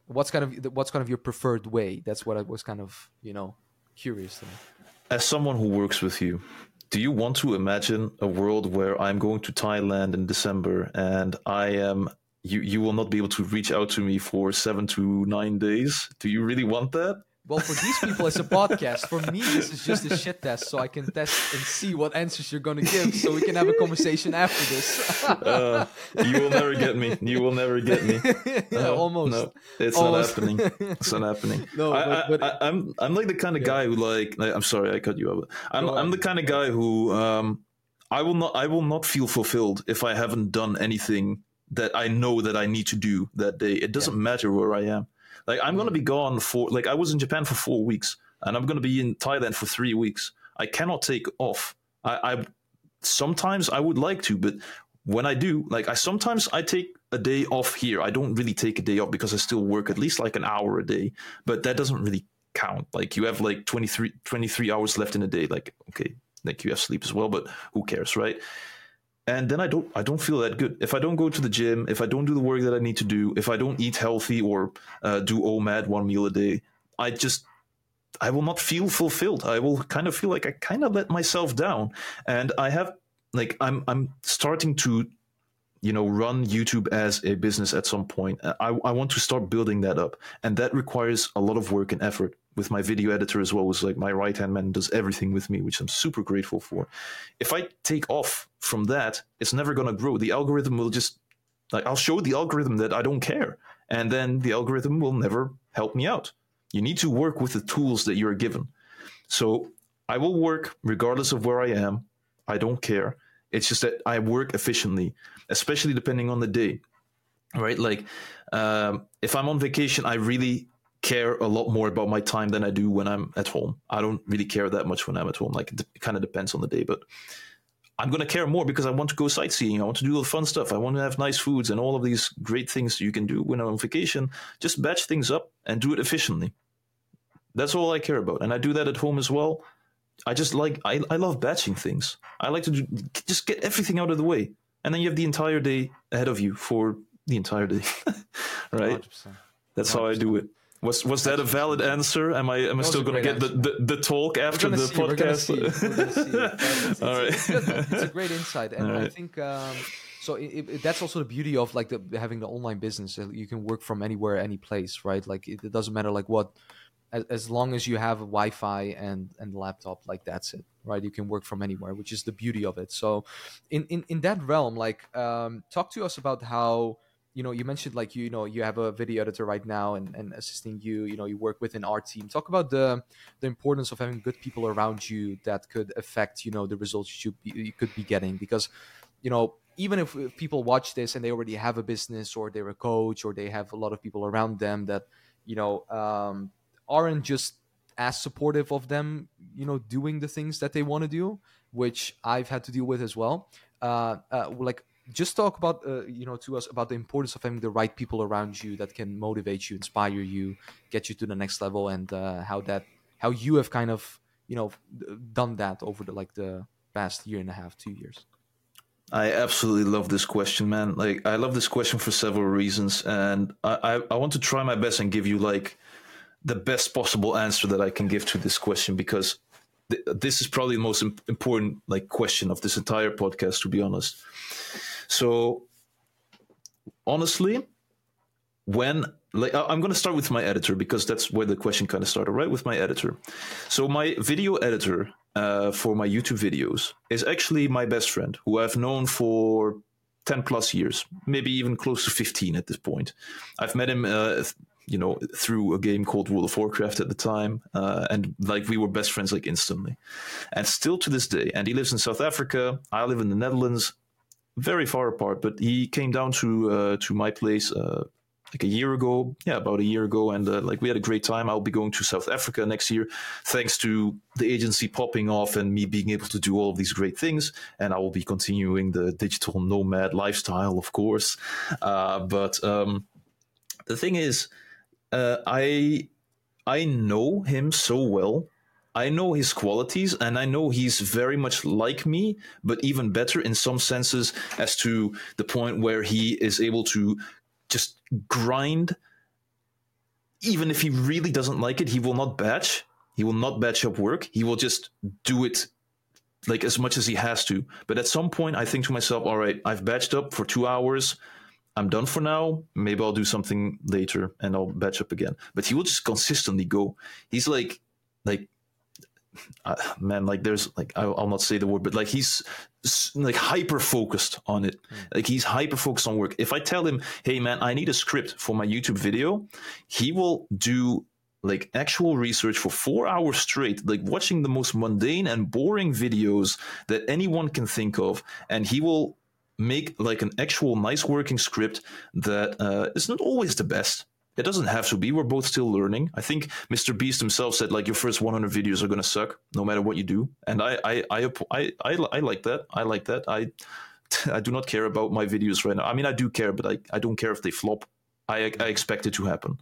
what's kind of, what's kind of your preferred way? That's what I was kind of, you know, curious to me. As someone who works with you, do you want to imagine a world where I'm going to Thailand in December and I am you you will not be able to reach out to me for 7 to 9 days? Do you really want that? Well, for these people, it's a podcast. For me, this is just a shit test, so I can test and see what answers you're going to give, so we can have a conversation after this. uh, you will never get me. You will never get me. yeah, almost. No, it's almost. not happening. It's not happening. No, but, but I, am I'm, I'm like the kind of yeah. guy who like. I'm sorry, I cut you off. I'm I'm the kind of guy who um, I will not I will not feel fulfilled if I haven't done anything that I know that I need to do that day. It doesn't yeah. matter where I am. Like I'm going to be mm. gone for like I was in Japan for four weeks, and I'm going to be in Thailand for three weeks. I cannot take off. I, I sometimes I would like to, but when I do, like I sometimes I take a day off here. I don't really take a day off because I still work at least like an hour a day, but that doesn't really count. Like you have like 23, 23 hours left in a day. Like, okay, like you have sleep as well, but who cares, right? And then I don't I don't feel that good. If I don't go to the gym, if I don't do the work that I need to do, if I don't eat healthy or uh, do OMAD one meal a day, I just I will not feel fulfilled. I will kind of feel like I kind of let myself down. And I have like I'm I'm starting to you know run youtube as a business at some point I, I want to start building that up and that requires a lot of work and effort with my video editor as well was like my right hand man does everything with me which i'm super grateful for. If i take off from that it's never to grow. The algorithm will just like i'll show the algorithm that i don't care and then the algorithm will never help me out. You need to work with the tools that you're given. So i will work regardless of where i am. I don't care. It's just that I work efficiently, especially depending on the day, right? Like um, if I'm on vacation, I really care a lot more about my time than I do when I'm at home. I don't really care that much when I'm at home. Like it, it kind of depends on the day, but I'm going to care more because I want to go sightseeing. I want to do all the fun stuff. I want to have nice foods and all of these great things you can do when I'm on vacation. Just batch things up and do it efficiently. That's all I care about. And I do that at home as well. I just like I, I love batching things. I like to do, just get everything out of the way, and then you have the entire day ahead of you for the entire day, right? 100%. That's 100%. how I do it. Was was that a valid answer? Am I am I still going to get the, the, the, talk after the see, podcast? All right, it's, it's, a great insight, and right. I think um, so. It, it, that's also the beauty of like the, having the online business. You can work from anywhere, any place, right? Like it, it doesn't matter like what as, as long as you have a Wi-Fi and and laptop, like that's it, right? You can work from anywhere, which is the beauty of it. So, in in in that realm, like, um, talk to us about how you know you mentioned like you, know you have a video editor right now and, and assisting you you know you work within our team talk about the the importance of having good people around you that could affect you know the results you, you could be getting because you know even if, if people watch this and they already have a business or they're a coach or they have a lot of people around them that you know um, aren't just as supportive of them, you know, doing the things that they want to do, which I've had to deal with as well. Uh, uh, like, just talk about, uh, you know, to us about the importance of having the right people around you that can motivate you, inspire you, get you to the next level, and uh, how that, how you have kind of, you know, done that over the like the past year and a half, two years. I absolutely love this question, man. Like, I love this question for several reasons, and I, I, I want to try my best and give you like the best possible answer that I can give to this question because th- this is probably the most important like question of this entire podcast, to be honest. So, honestly, when like I'm going to start with my editor because that's where the question kind of started, right? With my editor. So my video editor uh, for my YouTube videos is actually my best friend, who I've known for 10 plus years, maybe even close to 15 at this point. I've met him uh, you know, through a game called World of Warcraft at the time, uh, and like we were best friends like instantly, and still to this day. And he lives in South Africa. I live in the Netherlands, very far apart. But he came down to uh, to my place uh, like a year ago, yeah, about a year ago, and uh, like we had a great time. I'll be going to South Africa next year, thanks to the agency popping off and me being able to do all of these great things. And I will be continuing the digital nomad lifestyle, of course. Uh, but um, the thing is uh, I I know him so well. I know his qualities, and I know he's very much like me, but even better in some senses, as to the point where he is able to just grind. Even if he really doesn't like it, he will not batch. He will not batch up work. He will just do it like as much as he has to. But at some point, I think to myself, all right, I've batched up for two hours. I'm done for now. Maybe I'll do something later and I'll batch up again. But he will just consistently go. He's like, like, uh, man, like there's like I'll, I'll, not say the word, but like he's like hyper focused on it. Mm. Like he's hyper focused on work. If I tell him, hey man, I need a script for my YouTube video, he will do like actual research for four hours straight, like watching the most mundane and boring videos that anyone can think of, and he will make like an actual nice working script that uh, is not always the best. It doesn't have to be. We're both still learning. I think Mr. Beast himself said like your first 100 videos are gonna suck no matter what you do, and I I I I, I, I like that. I like that. I I do not care about my videos right now. I mean, I do care, but I, I don't care if they flop. I, I expect it to happen.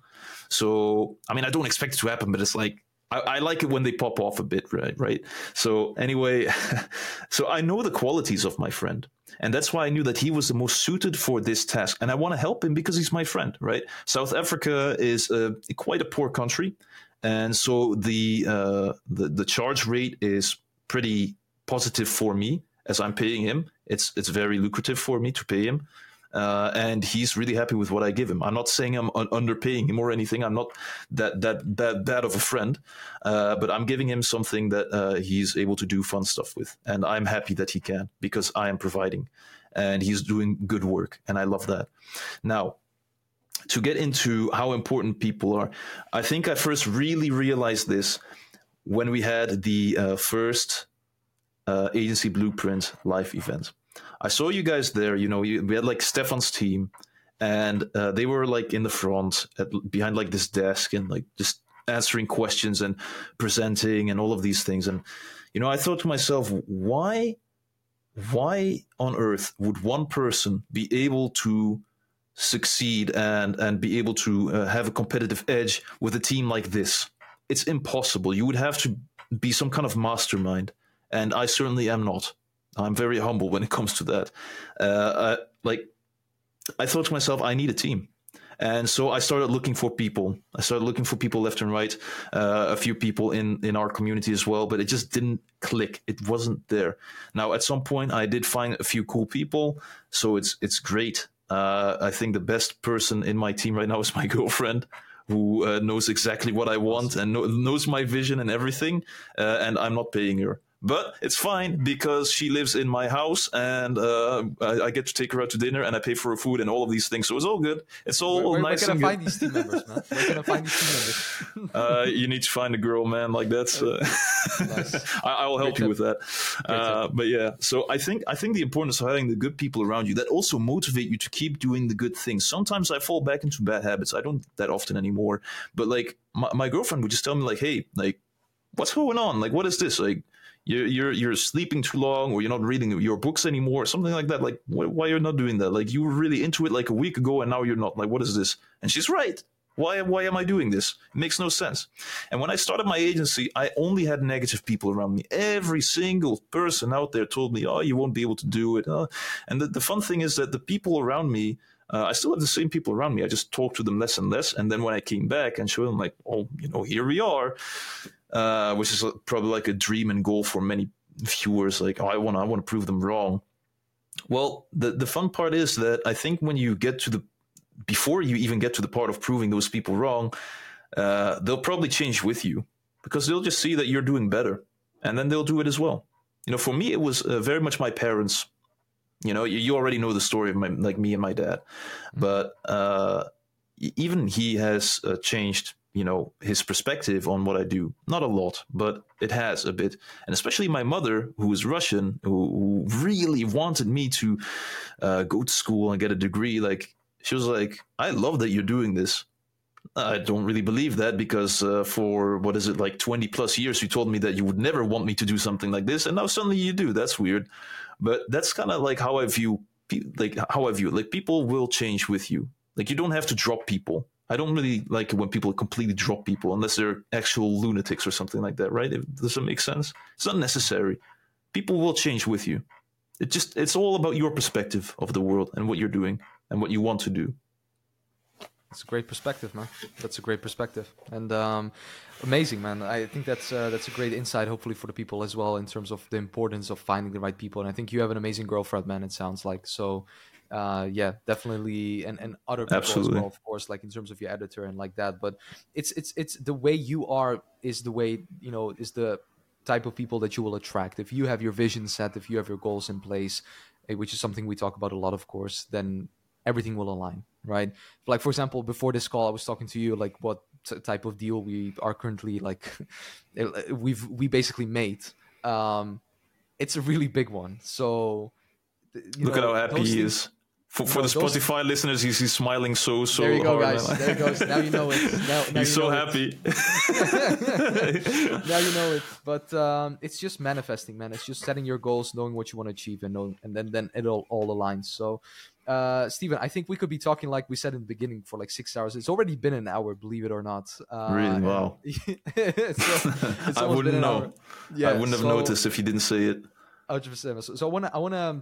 So, I mean, I don't expect it to happen, but it's like, I, I like it when they pop off a bit, right? Right. So, anyway, so I know the qualities of my friend. And that's why I knew that he was the most suited for this task. And I want to help him because he's my friend, right? South Africa is a, quite a poor country. And so the, uh, the, the charge rate is pretty positive for me as I'm paying him. It's, it's very lucrative for me to pay him. Uh, and he's really happy with what I give him. I'm not saying I'm un- underpaying him or anything. I'm not that that that bad of a friend, uh, but I'm giving him something that uh, he's able to do fun stuff with, and I'm happy that he can because I am providing, and he's doing good work, and I love that. Now, to get into how important people are, I think I first really realized this when we had the uh, first uh, agency blueprint live event. I saw you guys there. You know, we had like Stefan's team, and uh, they were like in the front, at, behind like this desk, and like just answering questions and presenting and all of these things. And you know, I thought to myself, why, why on earth would one person be able to succeed and and be able to uh, have a competitive edge with a team like this? It's impossible. You would have to be some kind of mastermind, and I certainly am not. I'm very humble when it comes to that. Uh, I, like, I thought to myself, I need a team. And so I started looking for people. I started looking for people left and right, uh, a few people in, in our community as well, but it just didn't click. It wasn't there. Now, at some point, I did find a few cool people, so it's it's great. Uh, I think the best person in my team right now is my girlfriend, who uh, knows exactly what I want and knows my vision and everything, uh, and I'm not paying her but it's fine because she lives in my house and uh, I, I, get to take her out to dinner and I pay for her food and all of these things. So it's all good. It's all, where, where, nice. Where can I find these team members, man? Where can I find these team members? uh, you need to find a girl, man. Like that's. Uh, nice. I, I, will help Great you tip. with that. Uh, but yeah, so I think I think the importance of having the good people around you that also motivate you to keep doing the good things. Sometimes I fall back into bad habits. I don't that often anymore. But like my, my girlfriend would just tell me like, "Hey, like." What's going on? Like, what is this? Like, you're you're you're sleeping too long or you're not reading your books anymore something like that. Like why, why you're not doing that? Like you were really into it like a week ago and now you're not. Like what is this? And she's right. Why why am i doing this? It makes no sense. And when i started my agency i only had negative people around me. Every single person out there told me oh you won't be able to do it. Uh, and the, the fun thing is that the people around me uh, I still have the same people around me. I just talk to them less and less. And then when I came back and showed them, like, oh, you know, here we are, uh, which is probably like a dream and goal for many viewers. Like, oh, I want, I want to prove them wrong. Well, the the fun part is that I think when you get to the before you even get to the part of proving those people wrong, uh, they'll probably change with you because they'll just see that you're doing better, and then they'll do it as well. You know, for me, it was uh, very much my parents. You know, you, you, already know the story of my like me and my dad, mm-hmm. but uh, even he has uh, changed you know his perspective on what I do. Not a lot, but it has a bit. And especially my mother, who is Russian, who, who really wanted me to uh, go to school and get a degree. Like she was like, "I love that you're doing this." I don't really believe that because uh, for what is it like 20 plus years you told me that you would never want me to do something like this and now suddenly you do that's weird but that's kind of like how I view like how I view like people will change with you like you don't have to drop people I don't really like it when people completely drop people unless they're actual lunatics or something like that, right? does it make sense? It's not necessary. People will change with you. It just it's all about your perspective of the world and what you're doing and what you want to do. It's a great perspective, man. That's a great perspective, and um, amazing, man. I think that's uh, that's a great insight, hopefully for the people as well, in terms of the importance of finding the right people. And I think you have an amazing girlfriend, man. It sounds like so uh, yeah, definitely, and and other people Absolutely. as well, of course, like in terms of your editor and like that. But it's it's it's the way you are is the way you know is the type of people that you will attract. If you have your vision set, if you have your goals in place, eh, which is something we talk about a lot, of course, then everything will align, right? Like for example, before this call, I was talking to you like what t- type of deal we are currently like eh, we've we basically made. Um, it's a really big one, so. Look know, at how happy he is For, for the Spotify those... listeners, he's, he's smiling so so. There you go, hard. guys. there he goes. Now you know it. Now, now he's so happy. now you know it. But um, it's just manifesting, man. It's just setting your goals, knowing what you want to achieve, and know, and then then it all all aligns. So, uh, Steven, I think we could be talking like we said in the beginning for like six hours. It's already been an hour, believe it or not. Uh, really? Wow. so, I wouldn't know. Yeah, I wouldn't have so, noticed if you didn't say it. Hundred percent. So I want to. I want to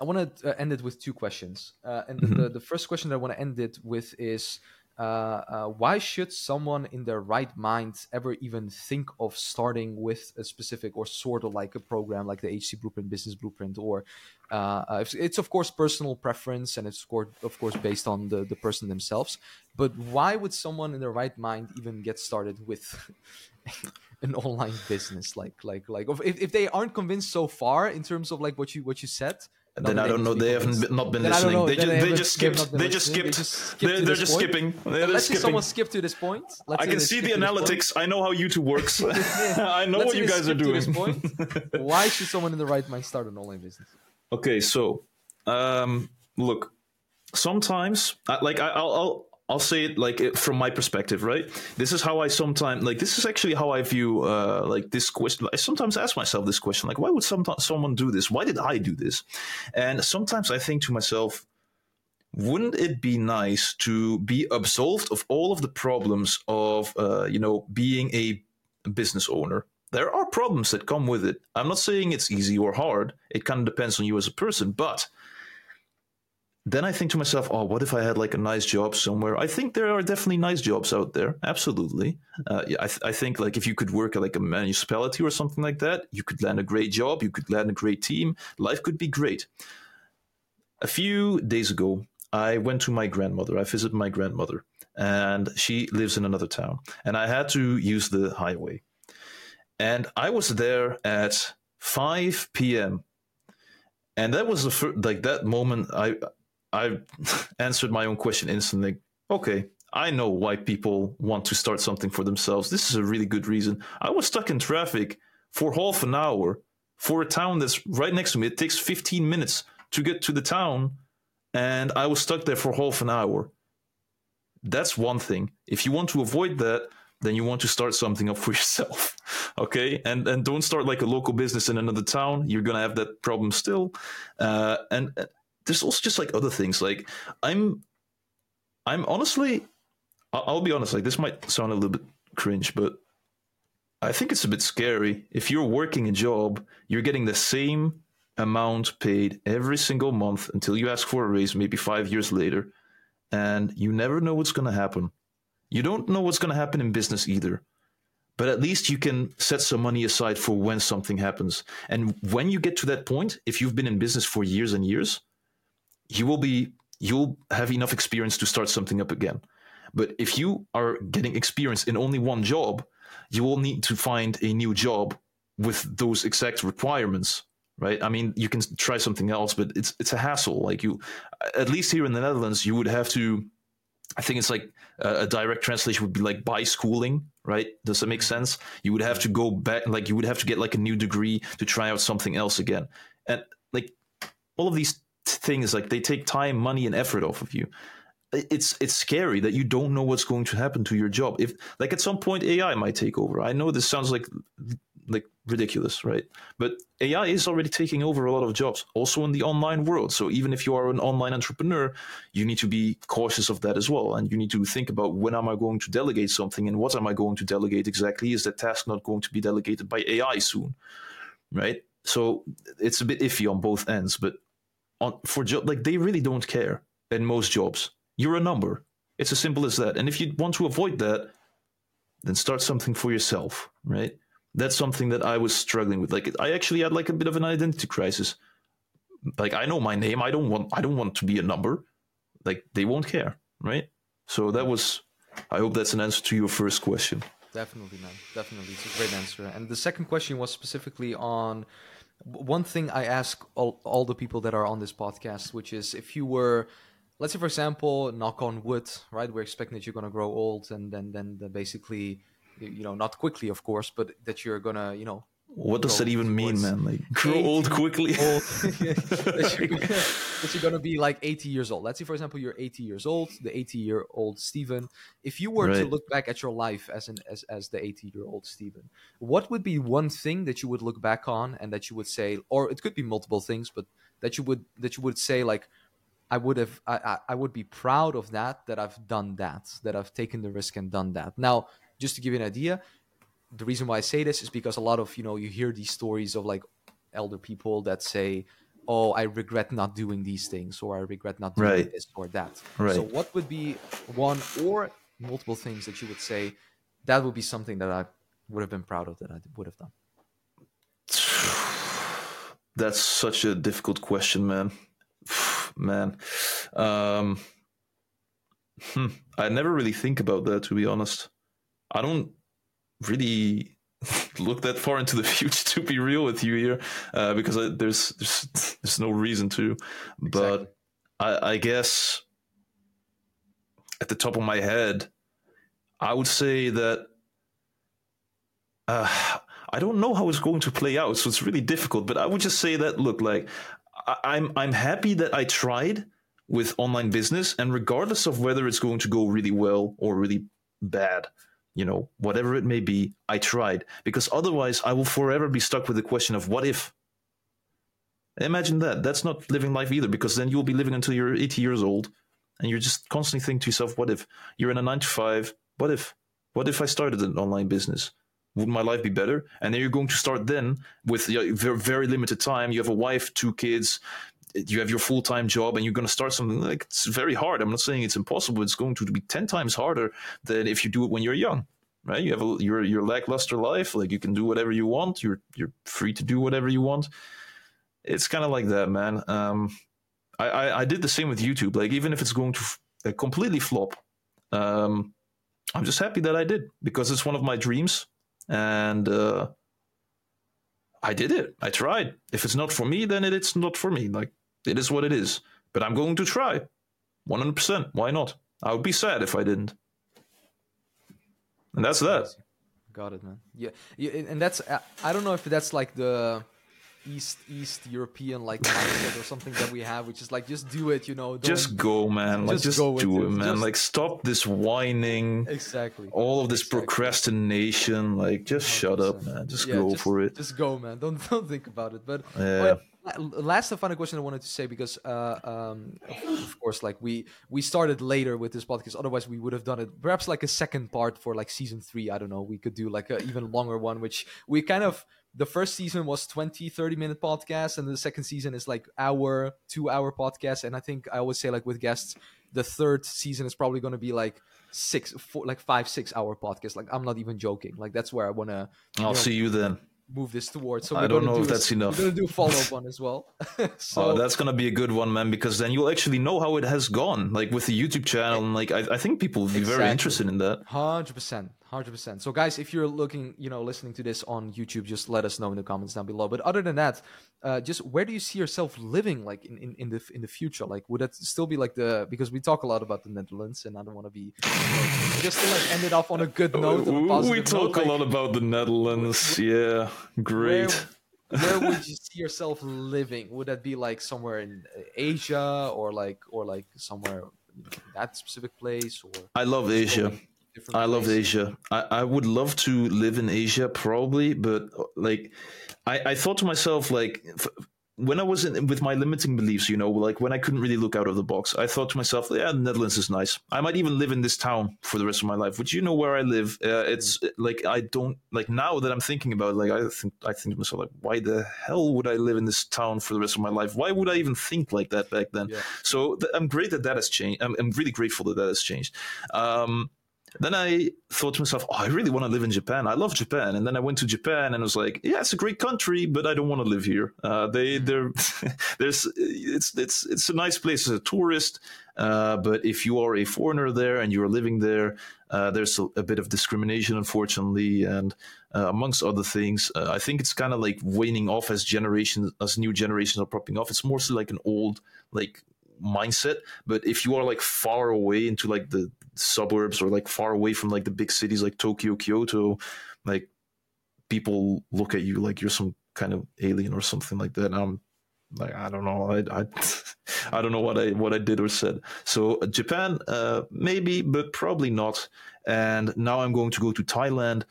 I want to uh, end it with two questions. Uh, and mm-hmm. the, the first question that I want to end it with is uh, uh, why should someone in their right mind ever even think of starting with a specific or sort of like a program like the HC Blueprint, Business Blueprint, or uh, uh, it's of course personal preference and it's of course based on the, the person themselves. But why would someone in their right mind even get started with an online business? Like like like if, if they aren't convinced so far in terms of like what you what you said then I don't know. They haven't not been listening. They, they, just skipped. They just skipped. They are just skipping. They're let's skipping. see someone skip to this point. Let's I can see the analytics. I know how YouTube works. I know what you guys are doing. Why should someone in the right mind start an online business? Okay, so um, look, sometimes like I, I'll, I'll say it like from my perspective, right? This is how I sometimes like. This is actually how I view uh, like this question. I sometimes ask myself this question, like, why would some someone do this? Why did I do this? And sometimes I think to myself, wouldn't it be nice to be absolved of all of the problems of uh, you know being a business owner? There are problems that come with it. I'm not saying it's easy or hard. It kind of depends on you as a person, but then I think to myself, oh, what if I had like a nice job somewhere? I think there are definitely nice jobs out there. Absolutely. Uh, yeah, I, th- I think like if you could work at like a municipality or something like that, you could land a great job. You could land a great team. Life could be great. A few days ago, I went to my grandmother. I visited my grandmother, and she lives in another town. And I had to use the highway. And I was there at 5 p.m. And that was the first, like that moment I I answered my own question instantly. Okay, I know why people want to start something for themselves. This is a really good reason. I was stuck in traffic for half an hour for a town that's right next to me. It takes 15 minutes to get to the town, and I was stuck there for half an hour. That's one thing. If you want to avoid that, then you want to start something up for yourself. okay, and and don't start like a local business in another town. You're gonna have that problem still. Uh, and there's also just like other things. Like I'm, I'm honestly, I'll, be honest. Like this might sound a little bit cringe, but I think it's a bit scary. If you're working a job, you're getting the same amount paid every single month until you ask for a raise, maybe five years later, and you never know what's going to happen. You don't know what's going to happen in business either. But at least you can set some money aside for when something happens. And when you get to that point, if you've been in business for years and years, you will be you'll have enough experience to start something up again. But if you are getting experience in only one job, you will need to find a new job with those exact requirements, right? I mean, you can try something else, but it's it's a hassle. Like you, at least here in the Netherlands, you would have to. I think it's like a, a direct translation would be like by schooling, right? Does that make mm-hmm. sense? You would have to go back, like you would have to get like a new degree to try out something else again, and like all of these things like they take time money and effort off of you. It's it's scary that you don't know what's going to happen to your job. If like at some point ai might take over. I know this sounds like like ridiculous right? But ai is already taking over a lot of jobs also in the online world. So even if you are an online entrepreneur you need to be cautious of that as well. And you need to think about when am i going to delegate something and what am i going to delegate exactly? Is that task not going to be delegated by ai soon? Right? So it's a bit iffy on both ends but on for job like they really don't care in most jobs. You're a number. It's as simple as that. And if you want to avoid that, then start something for yourself, right? That's something that I was struggling with. Like I actually had like a bit of an identity crisis. Like I know my name. I don't want I don't want to be a number. Like they won't care, right? So that was I hope that's an answer to your first question. Definitely, man. Definitely. It's a great answer. And the second question was specifically on one thing I ask all, all the people that are on this podcast, which is if you were, let's say, for example, knock on wood, right? We're expecting that you're going to grow old and then, then basically, you know, not quickly, of course, but that you're going to, you know, what does that even mean, man? Like grow old quickly. Old. that, you're gonna, that you're gonna be like 80 years old. Let's say, for example, you're 80 years old. The 80 year old Steven. If you were right. to look back at your life as an as as the 80 year old Steven, what would be one thing that you would look back on and that you would say, or it could be multiple things, but that you would that you would say like, I would have I, I would be proud of that that I've done that that I've taken the risk and done that. Now, just to give you an idea, the reason why I say this is because a lot of you know you hear these stories of like elder people that say, "Oh, I regret not doing these things," or "I regret not doing right. this or that." Right. So, what would be one or multiple things that you would say that would be something that I would have been proud of that I would have done? That's such a difficult question, man. man, um, hmm, I never really think about that to be honest. I don't really look that far into the future to be real with you here, uh, because I, there's there's there's no reason to. But. I, I guess at the top of my head, I would say that uh, I don't know how it's going to play out, so it's really difficult. But I would just say that look, like I, I'm I'm happy that I tried with online business, and regardless of whether it's going to go really well or really bad, you know, whatever it may be, I tried. Because otherwise, I will forever be stuck with the question of what if? Imagine that. That's not living life either, because then you'll be living until you're 80 years old and you're just constantly thinking to yourself, what if? You're in a nine to five. What if? What if I started an online business? Would my life be better? And then you're going to start then with very, very limited time. You have a wife, two kids, you have your full time job and you're going to start something like it's very hard. I'm not saying it's impossible. It's going to be ten times harder than if you do it when you're young, right? You have a, your your lackluster life. Like you can do whatever you want. You're you're free to do whatever you want. It's kind of like that, man. Um, I, I, I did the same with YouTube. Like even if it's going to f- uh, completely flop, um, I'm just happy that I did because it's one of my dreams and. Uh, I did it. I tried. If it's not for me, then it, it's not for me. Like it is what it is. But I'm going to try. 100%. Why not? I would be sad if I didn't. And that's that. Got it, man. Yeah, yeah and that's uh, I don't know if that's like the East East European like mindset or something that we have, which is like just do it, you know. just go, man. Like just, just do it, man. Just, like stop this whining. Exactly. All of this exactly. procrastination. Like just 100%. shut up, man. Just yeah, go just, for it. Just go, man. Don't don't think about it. But yeah last and final question I wanted to say because, uh, um, of course, like we we started later with this podcast. Otherwise, we would have done it perhaps like a second part for like season three. I don't know. We could do like an even longer one, which we kind of the first season was 20 30 minute podcast and the second season is like hour two hour podcast and i think i always say like with guests the third season is probably going to be like six four, like five six hour podcast like i'm not even joking like that's where i want to i'll know, see you then move this towards. So I don't know do if that's enough. We're gonna do a follow up one as well. so oh, that's gonna be a good one, man, because then you'll actually know how it has gone, like with the YouTube channel, eh, and like I, I think people will be exactly. very interested in that. Hundred percent, hundred percent. So, guys, if you're looking, you know, listening to this on YouTube, just let us know in the comments down below. But other than that, uh, just where do you see yourself living, like in, in, in the in the future? Like, would that still be like the because we talk a lot about the Netherlands, and I don't want to be just to like end it off on a good note. A we talk note, a like, lot about the Netherlands. Yeah, great. Where, where would you see yourself living? Would that be like somewhere in Asia or like or like somewhere that specific place? Or I love Asia. I love Asia. I, I would love to live in Asia, probably, but like, I, I thought to myself, like, f- when I was in, with my limiting beliefs, you know, like when I couldn't really look out of the box, I thought to myself, yeah, the Netherlands is nice. I might even live in this town for the rest of my life. Which you know where I live, uh, it's mm. like I don't like now that I'm thinking about, it, like I think I think to myself, like, why the hell would I live in this town for the rest of my life? Why would I even think like that back then? Yeah. So th- I'm great that that has changed. I'm, I'm, really grateful that that has changed. Um, then I thought to myself, oh, I really want to live in Japan. I love Japan. And then I went to Japan and was like, yeah, it's a great country, but I don't want to live here. Uh, they, they're, there's, it's, it's, it's a nice place as a tourist. Uh, but if you are a foreigner there and you're living there, uh, there's a, a, bit of discrimination, unfortunately, and uh, amongst other things, uh, I think it's kind of like waning off as generations, as new generations are popping off. It's mostly like an old, like mindset but if you are like far away into like the suburbs or like far away from like the big cities like tokyo kyoto like people look at you like you're some kind of alien or something like that. And I'm like, I don't know, I, I, I don't know what I what I did or said. So uh, Japan, uh, maybe, but probably not. And now I'm going to go to Thailand,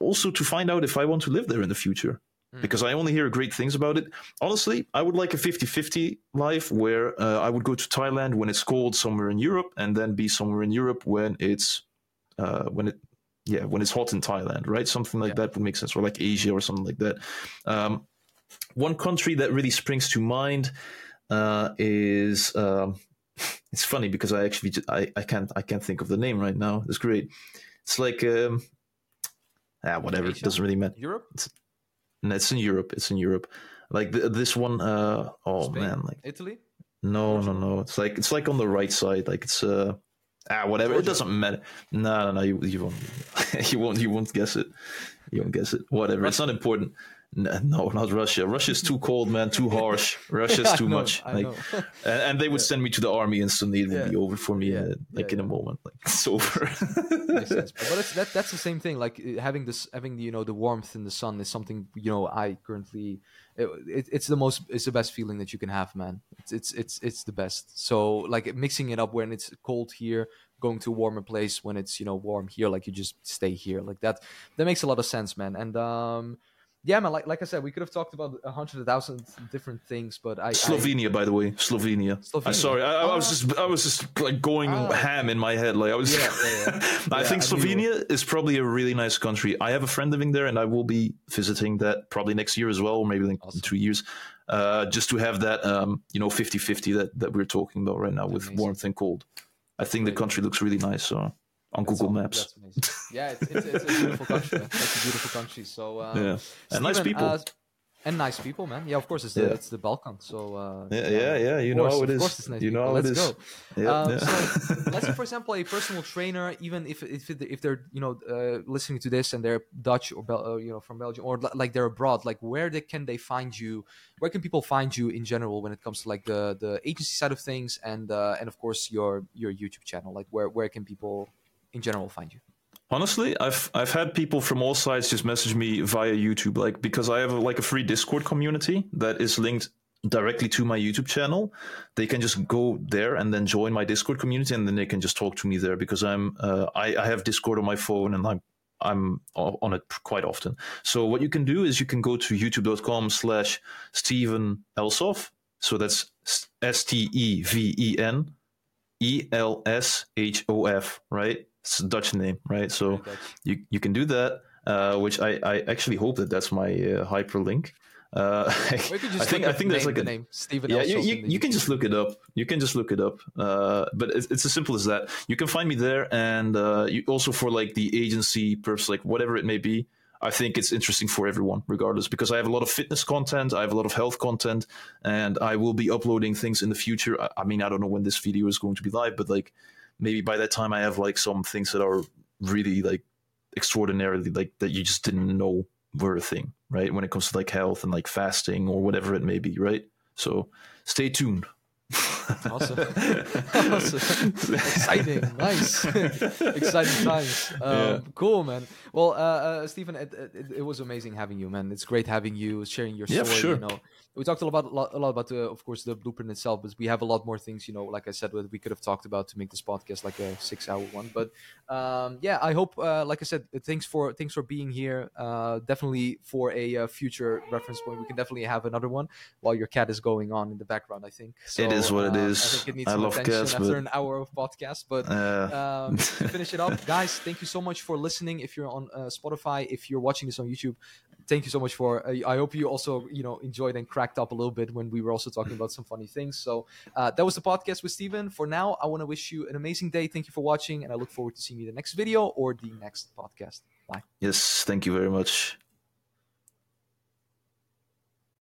also to find out if I want to live there in the future. Mm. Because I only hear great things about it. Honestly, I would like a 50 50 life where uh, I would go to Thailand when it's cold somewhere in Europe and then be somewhere in Europe when it's uh, when it yeah when it's hot in Thailand, right? Something like yeah. that would make sense, or like Asia or something like that. Um, one country that really springs to mind uh, is um, it's funny because I actually I, I can't I can't think of the name right now. It's great. It's like um, ah whatever. Asia? It doesn't really matter. Europe. It's, no, it's in Europe. It's in Europe. Like the, this one. Uh, oh Spain? man, like Italy. No, no, no. It's like it's like on the right side. Like it's uh ah whatever. Georgia. It doesn't matter. No, no, no. You, you won't. you won't. You won't guess it. You won't guess it. Whatever. Russia. It's not important. No, not Russia. Russia's too cold, man. Too harsh. Russia's too know, much. Like, and, and, they would yeah. send me to the army instantly. It would yeah. be over for me, yeah. uh, like in a moment. Like it's over. but it's, that, that's the same thing. Like having this, having the, you know the warmth in the sun is something you know I currently. It, it, it's the most, it's the best feeling that you can have, man. It's it's it's it's the best. So like mixing it up when it's cold here, going to a warmer place when it's you know warm here, like you just stay here, like that. That makes a lot of sense, man. And um yeah, man. Like like I said, we could have talked about a hundred thousand different things, but I Slovenia, I, by the way, Slovenia. Slovenia. I, sorry, I, I, was just I was just like going ah. ham in my head. Like I was. Yeah, yeah, yeah. I think Slovenia is probably a really nice country. I have a friend living there, and I will be visiting that probably next year as well, or maybe in awesome. two years. Uh, just to have that, um, you know, 50-50 that, that we're talking about right now with warmth and cold. I think the country looks really nice. So on that's Google all, Maps. yeah, it's, it's, it's, a beautiful country. It's a beautiful country. So um, yeah, and Steven, nice people. Uh, and nice people, man. Yeah, of course, it's the, yeah. it's the Balkan. So uh, yeah, yeah, yeah, you course, know how it is. Of course, it's nice you know how let's it is. Go. Yeah, um, yeah. So let's say, for example, a personal trainer, even if if if they're you know uh, listening to this and they're Dutch or Bel- uh, you know from Belgium or like they're abroad, like where they, can they find you? Where can people find you in general when it comes to like the the agency side of things and uh, and of course your your YouTube channel? Like where where can people in general find you? Honestly, I've I've had people from all sides just message me via YouTube, like because I have a, like a free Discord community that is linked directly to my YouTube channel. They can just go there and then join my Discord community, and then they can just talk to me there because I'm uh, I, I have Discord on my phone and I'm I'm on it quite often. So what you can do is you can go to youtube.com slash Steven Elshof. So that's S T E V E N E L S H O F, right? It's a Dutch name, right? So you you can do that, uh, which I, I actually hope that that's my uh, hyperlink. Uh, I think I think there's like a name Stephen. Yeah, you, you, you can just look it up. You can just look it up. Uh, but it's, it's as simple as that. You can find me there, and uh, you also for like the agency purpose, like whatever it may be. I think it's interesting for everyone, regardless, because I have a lot of fitness content, I have a lot of health content, and I will be uploading things in the future. I, I mean, I don't know when this video is going to be live, but like maybe by that time I have like some things that are really like extraordinarily like that you just didn't know were a thing, right? When it comes to like health and like fasting or whatever it may be, right? So stay tuned. awesome. awesome. Exciting. Nice. Exciting times. Um, yeah. Cool, man. Well, uh, uh, Steven, it, it, it, was amazing having you, man. It's great having you, sharing your story. Yeah, sure. You know, we talked a lot, a lot, a lot about the, of course, the blueprint itself, but we have a lot more things, you know, like I said, we could have talked about to make this podcast like a six-hour one. But um, yeah, I hope, uh, like I said, thanks for thanks for being here. Uh, definitely for a uh, future reference point, we can definitely have another one while your cat is going on in the background. I think so, it is what it is. I think it needs I some attention cats, after but... an hour of podcast. But um, to finish it up, guys, thank you so much for listening. If you're on uh, Spotify, if you're watching this on YouTube, thank you so much for. Uh, I hope you also you know enjoyed and cracked up a little bit when we were also talking about some funny things. So uh, that was the podcast with Steven. For now, I want to wish you an amazing day. Thank you for watching, and I look forward to seeing you the next video or the next podcast. Bye. Yes, thank you very much.